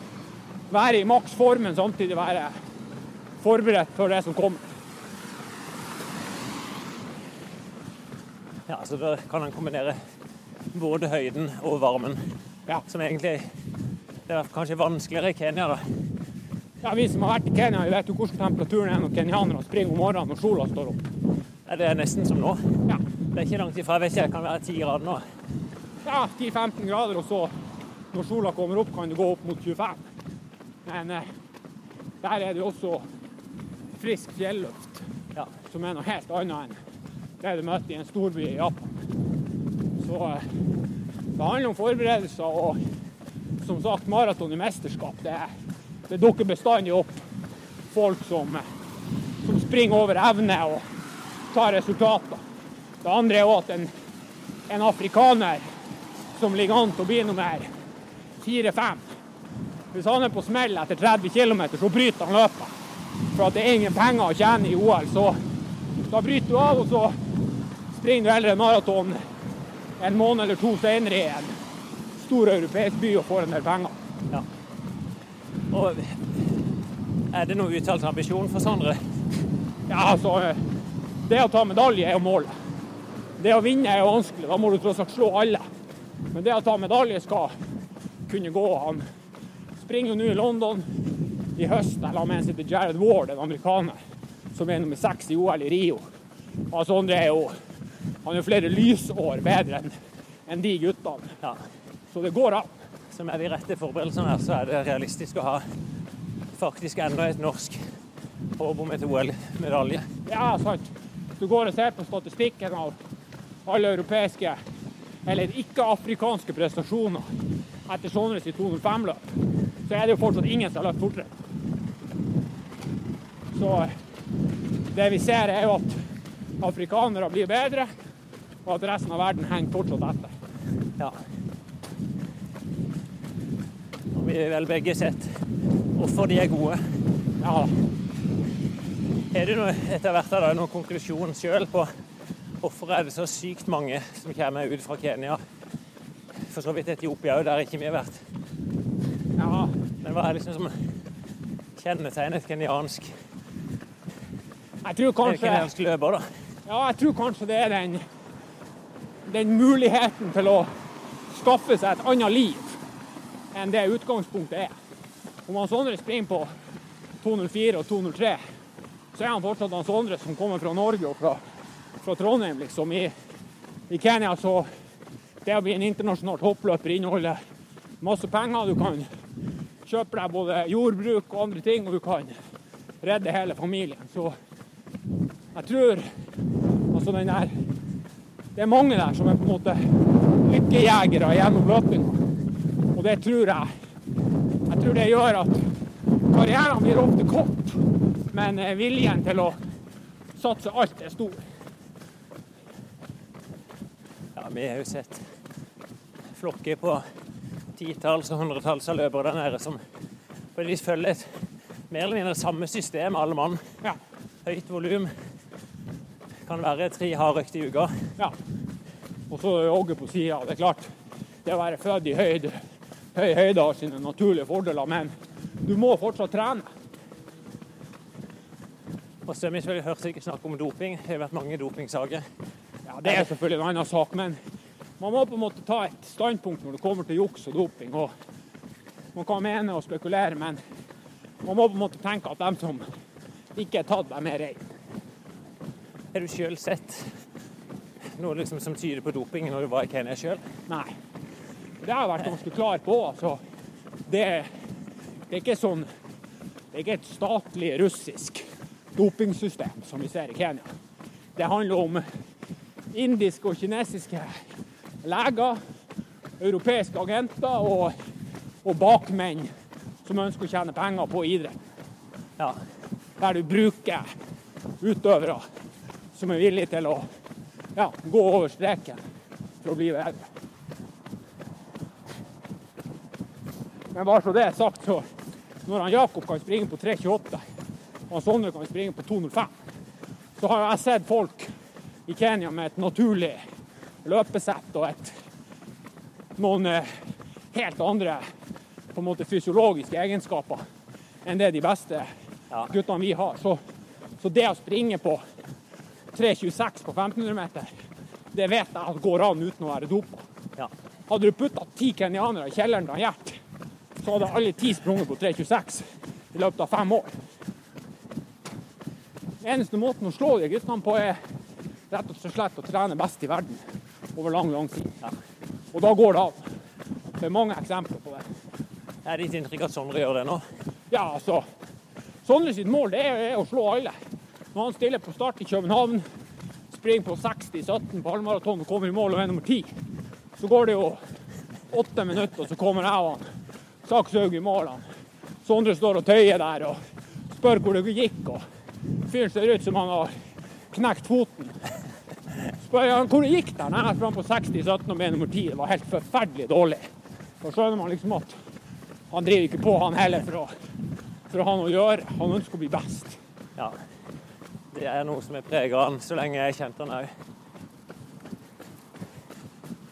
S1: være i maks form, men samtidig være forberedt for det som kommer.
S3: Ja, så da kan han kombinere både høyden og varmen.
S1: Ja.
S3: Som egentlig Det er kanskje vanskeligere i Kenya, da.
S1: Ja, Vi som har vært i Kenya, vi vet jo hvordan temperaturen er når kenyanere springer om morgenen når sola står opp.
S3: Ja, det er nesten som nå.
S1: Ja,
S3: Det er ikke langt ifra. Jeg vet ikke, det kan være 10 grader nå.
S1: ja 10-15 grader, og så når sola kommer opp, kan det gå opp mot 25. Men eh, der er det også frisk fjelluft,
S3: Ja.
S1: som er noe helt annet enn det du møter i en storby i Japan. Så eh, det handler om forberedelser og som sagt maraton i mesterskap. Det, det dukker bestandig opp folk som, eh, som springer over evne og tar resultater. Det andre er jo at en, en afrikaner som ligger an til å bli nummer fire-fem Hvis han er på smell etter 30 km, så bryter han løpet. For at det er ingen penger å tjene i OL. Så da bryter du av, og så springer du heller en maraton en måned eller to senere i en stor europeisk by og får en del penger.
S3: Ja. Og er det noen uttalt ambisjon for Sondre?
S1: Ja, altså Det å ta medalje er jo målet. Det å vinne er jo vanskelig, da må du tross alt slå alle. Men det å ta medalje skal kunne gå. Han springer jo nå i London i høst. Jeg la med en sitter Jared Ward, en amerikaner, som er nummer seks i OL i Rio. Altså, Sondre er jo han er flere lysår bedre enn de guttene.
S3: Ja.
S1: Så det går an.
S3: Så med de rette forberedelsene her, så er det realistisk å ha faktisk enda et norsk håp om et OL-medalje.
S1: Ja, sant. Du går og ser på statistikken av alle europeiske eller ikke-afrikanske prestasjoner etter Sondres sitt 205-løp, så er det jo fortsatt ingen som har løpt fortere. Så det vi ser, er jo at afrikanere blir bedre, og at resten av verden henger fortsatt etter.
S3: Ja. Og vi har vel begge sett hvorfor de er gode.
S1: Ja,
S3: Har du etter hvert da, noen konklusjon sjøl på hvorfor er det så sykt mange som kommer ut fra Kenya? For så vidt Etiopia òg, der ikke vi har vært.
S1: ja,
S3: Men hva er liksom som kjennetegner et kenyansk,
S1: Jeg tror kanskje
S3: kenyansk løper, da?
S1: Ja, jeg tror kanskje det er den, den muligheten til å skaffe seg et annet liv enn det utgangspunktet er. Om han Sondre springer på 204 og 203, så er han fortsatt han Sondre som kommer fra Norge og fra, fra Trondheim, liksom. I, I Kenya så det å bli en internasjonal toppløper inneholder masse penger. Du kan kjøpe deg både jordbruk og andre ting, og du kan redde hele familien. Så jeg tror altså den der Det er mange der som er på en måte lykkejegere gjennom løpinga. Og det tror jeg Jeg tror det gjør at karrieren blir ofte kort, men eh, viljen til å satse alt er stor.
S3: Ja, vi har jo sett flokker på titalls og hundretalls av løpere der nede som på et vis følger et mer eller mindre samme system, alle mann.
S1: Ja.
S3: Høyt volum. Kan være tre hardøkt i uka.
S1: ja. Og så jogge på sida. Det er klart, det å være født i høyde, høy høyde har sine naturlige fordeler, men du må fortsatt trene.
S3: Og så har vi selvfølgelig hørt ikke snakk om doping. Det har vært mange dopingsaker.
S1: Det er selvfølgelig en annen sak, men man må på en måte ta et standpunkt når det kommer til juks og doping. og Man kan mene og spekulere, men man må på en måte tenke at dem som ikke er tatt, dem er reine. rein.
S3: Har du sjøl sett noe liksom som tyder på doping når du var i Kenya sjøl?
S1: Nei. Det har jeg vært ganske klar på. altså. Det, det er ikke sånn Det er ikke et statlig russisk dopingsystem som vi ser i Kenya. Det handler om indiske og kinesiske leger, europeiske agenter og, og bakmenn som ønsker å tjene penger på idrett.
S3: Ja.
S1: Der du bruker utøvere som er villige til å ja, gå over streken for å bli bedre. Men bare så det er sagt, så når han Jakob kan springe på 3,28 og han Sondre kan springe på 2,05, så har jeg sett folk i Kenya med et naturlig løpesett og et, noen eh, helt andre på en måte fysiologiske egenskaper enn det de beste
S3: Ja.
S1: guttene vi har. Så, så det å springe på 3,26 på 1500 meter, det vet jeg at går an uten å være dopa.
S3: Ja.
S1: Hadde du putta ti kenyanere i kjelleren til Gjert, så hadde alle ti sprunget på 3,26 i løpet av fem år. Eneste måten å slå de guttene på, er rett og slett å trene best i verden over lang, lang tid. Og da går det av. Det er mange eksempler på det.
S3: Er ditt inntrykk at Sondre gjør det nå?
S1: Ja, altså. Sondre sitt mål det er, er å slå alle. Når han stiller på start i København, springer på 60-17 på halvmaraton og kommer i mål og er nummer ti, så går det jo åtte minutter, og så kommer jeg og han Sakshaug i mål. Han. Sondre står og tøyer der og spør hvor det gikk. og Fyren ser ut som han har knekt foten. Hvor gikk den? Jeg sprang på 60-17 og ble nummer 10. Det var helt forferdelig dårlig. Da skjønner man liksom at han driver ikke på, han heller, for å, for å ha noe å gjøre. Han ønsker å bli best.
S3: Ja. Det er noe som er preget han så lenge jeg kjente han òg.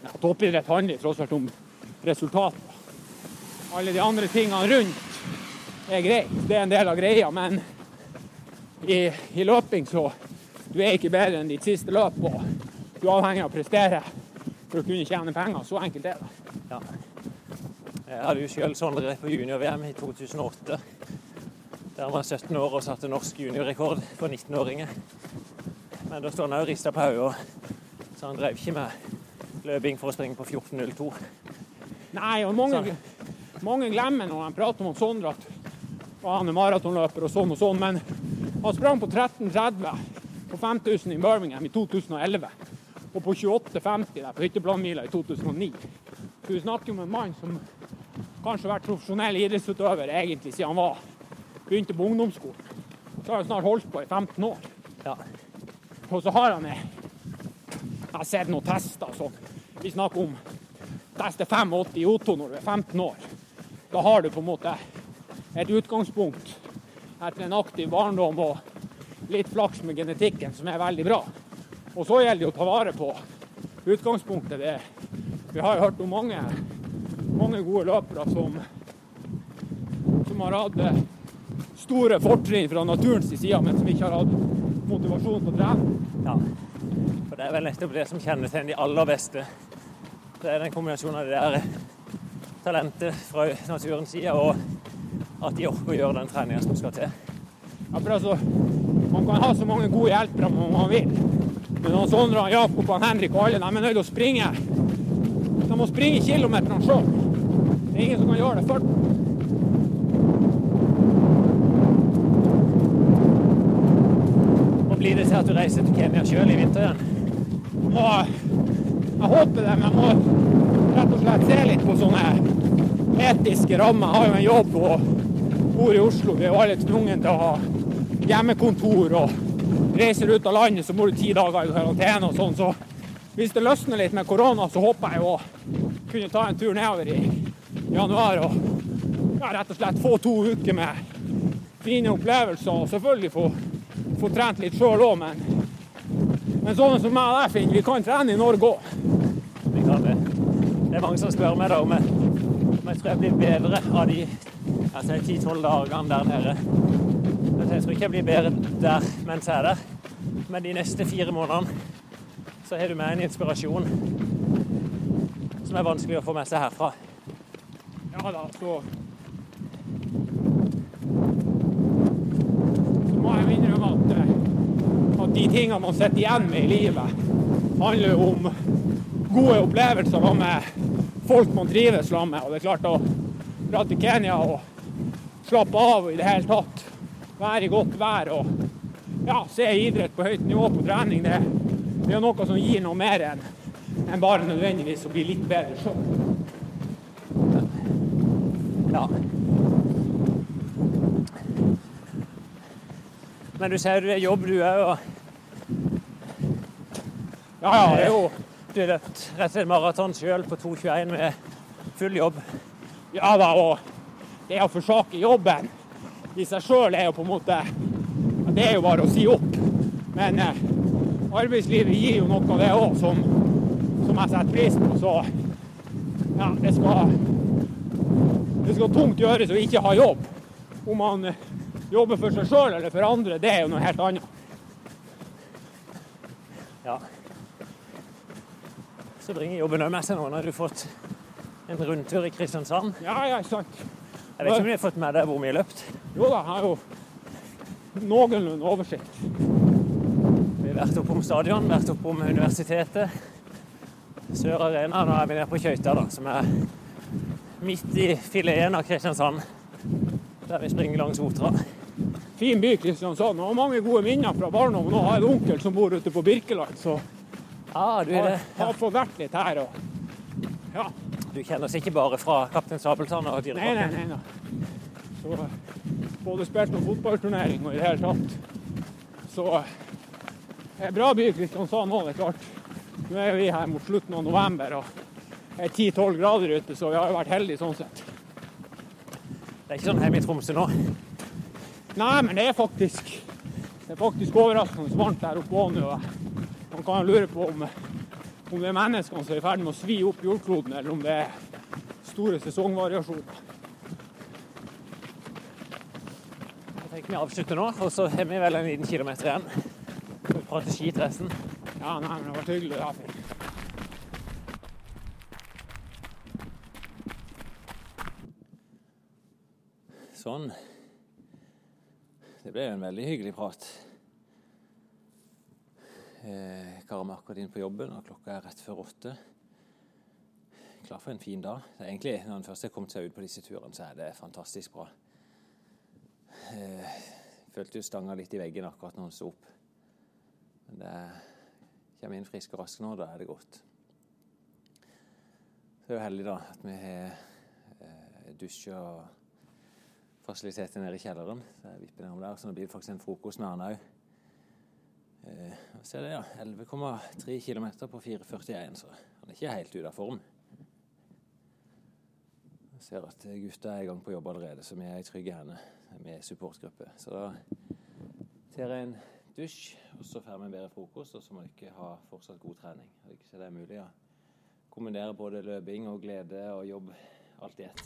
S1: Ja, Toppidrett handler tross alt om resultater. Alle de andre tingene rundt er greit. Det er en del av greia, men i, i løping så du er ikke bedre enn ditt siste løp, og du er avhengig av å prestere for å kunne tjene penger. Så enkelt er det.
S3: Ja. Jeg hadde jo sjøl Sondre på junior-VM i 2008. Der var var 17 år og satte norsk juniorrekord for 19-åringer. Men da står han òg rista på hodet, så han drev ikke med løping for å springe på 14.02.
S1: Nei, og mange, mange glemmer når de prater om Sondre at han er maratonløper og sånn og sånn, men han sprang på 13.30 på 5000 i Birmingham i 2011. Og på 28,50 der på hytteplanmila i 2009. Så vi snakker om en mann som kanskje har vært profesjonell idrettsutøver egentlig siden han var, begynte på ungdomsskolen. Så har han snart holdt på i 15 år.
S3: Ja.
S1: Og så har han Jeg har sett noen tester sånn. Vi snakker om teste 85 i O2 når du er 15 år. Da har du på en måte et utgangspunkt etter en aktiv barndom og litt flaks med genetikken, som er veldig bra. Og så gjelder det å ta vare på utgangspunktet. Det, vi har jo hørt om mange, mange gode løpere som som har hatt eh, store fortrinn fra naturens side, men som ikke har hatt motivasjon til å trene.
S3: Ja. For det er vel nettopp det som kjennetegner de aller beste. Det er den kombinasjonen av det der talentet fra naturens side og at de orker å gjøre den treninga som skal til.
S1: Ja, for altså, Man kan ha så mange gode hjelpere man vil. Men han Sondre, han Jakob, han Henrik og alle de er nødt til å springe. De må springe kilometerne sjøl. Det er ingen som kan gjøre det for dem.
S3: Blir det til at du reiser til Kenya sjøl i vinter igjen?
S1: Jeg håper det, men jeg må rett og slett se litt på sånne etiske rammer. Jeg har jo en jobb og bor i Oslo. Vi er jo alle tvunget til å ha hjemmekontor og reiser ut av landet, så må du ti dager i karantene og sånn. Så hvis det løsner litt med korona, så håper jeg å kunne ta en tur nedover i januar og ja, rett og slett få to uker med fine opplevelser. Og selvfølgelig få, få trent litt sjøl òg, men, men sånne som meg og deg, Finn, vi kan trene i Norge òg.
S3: Vi kan det. Det er mange som spør meg da om jeg, om jeg tror jeg blir bedre av de altså, 10-12 dagene der nede. Jeg tror ikke jeg blir bedre der mens jeg er der. Men de neste fire månedene så har du med en inspirasjon som er vanskelig å få med seg herfra.
S1: Ja da, så Så må jeg innrømme at, eh, at de tingene man sitter igjen med i livet, handler jo om gode opplevelser med folk man trives sammen med. Og det er klart å dra til Kenya og slappe av i det hele tatt være i godt vær og ja, se idrett på høyt nivå på trening, det, det er noe som gir noe mer enn en bare nødvendigvis å bli litt bedre sjøl.
S3: Ja. Men du ser du er jobb, du òg.
S1: Ja, ja, det er jo
S3: Du har løpt rett slett maraton sjøl på 2,21 med full jobb.
S1: Ja da, og det å forsake jobben i seg sjøl er jo på en måte Det er jo bare å si opp. Men eh, arbeidslivet gir jo noe av det òg som, som jeg setter pris på. Så ja, det skal Det skal tungt gjøres å ikke ha jobb. Om man eh, jobber for seg sjøl eller for andre, det er jo noe helt annet.
S3: Ja. Så bringer jobben òg med seg nå når du har fått en rundtur i Kristiansand.
S1: Ja, ja, sant.
S3: Jeg vet ikke om de har fått med deg hvor mye løpt.
S1: Jo da, har jo noenlunde oversikt.
S3: Vi har vært oppom stadion, vært oppom universitetet. Sør Arena. Nå er vi nede på Kjøyta, da, som er midt i fileten av Kristiansand. Der vi springer langs Otra.
S1: Fin by, Kristiansand. Og mange gode minner fra barndommen. Nå har jeg en onkel som bor ute på Birkeland, så
S3: ah, du, er det.
S1: har fått vært litt her. Og, ja.
S3: Du kjenner oss ikke bare fra Kaptein Sabeltann og
S1: Nei, nei, nei. nei. Så eh, både spilt noen fotballturnering og i det hele tatt. Så eh, det er bra by, Kristiansand òg, det er klart. Nå er vi her mot slutten av november og det er 10-12 grader ute, så vi har jo vært heldige sånn sett.
S3: Det er ikke sånn hjemme i Tromsø nå.
S1: Nei, men det er faktisk det er faktisk overraskende varmt der oppe òg nå. Man kan lure på om, om det er menneskene som er i ferd med å svi opp jordkloden, eller om det er store sesongvariasjoner.
S3: Jeg tenker vi avslutter nå, og så har vi vel en liten kilometer igjen. Vi prater skit resten.
S1: Ja, nei, men det har vært hyggelig. Ja, fint.
S3: Sånn. Det ble jo en veldig hyggelig prat. Eh, akkurat inn på jobben, og klokka er rett før åtte. Klar for en fin dag. Egentlig, Når en først har kommet seg ut på disse turene, så er det fantastisk bra. Eh, følte jo stanga litt i veggen akkurat når en sto opp. Men det kommer inn frisk og rask nå, da er det godt. Så er jo heldig da at vi har eh, dusj og fasiliteter nede i kjelleren. Så jeg vipper ned der, så det blir faktisk en frokost med han òg. Eh, så er det ja, 11,3 km på 4,41, så han er ikke helt ute av form. Jeg ser at gutta er i gang på jobb allerede, så vi er i trygge hender. Vi er supportgruppe. Så da tar jeg en dusj, og så får vi bedre frokost, og så må dere ha fortsatt god trening. Så det er mulig å kombinere både løping og glede og jobb alt i ett.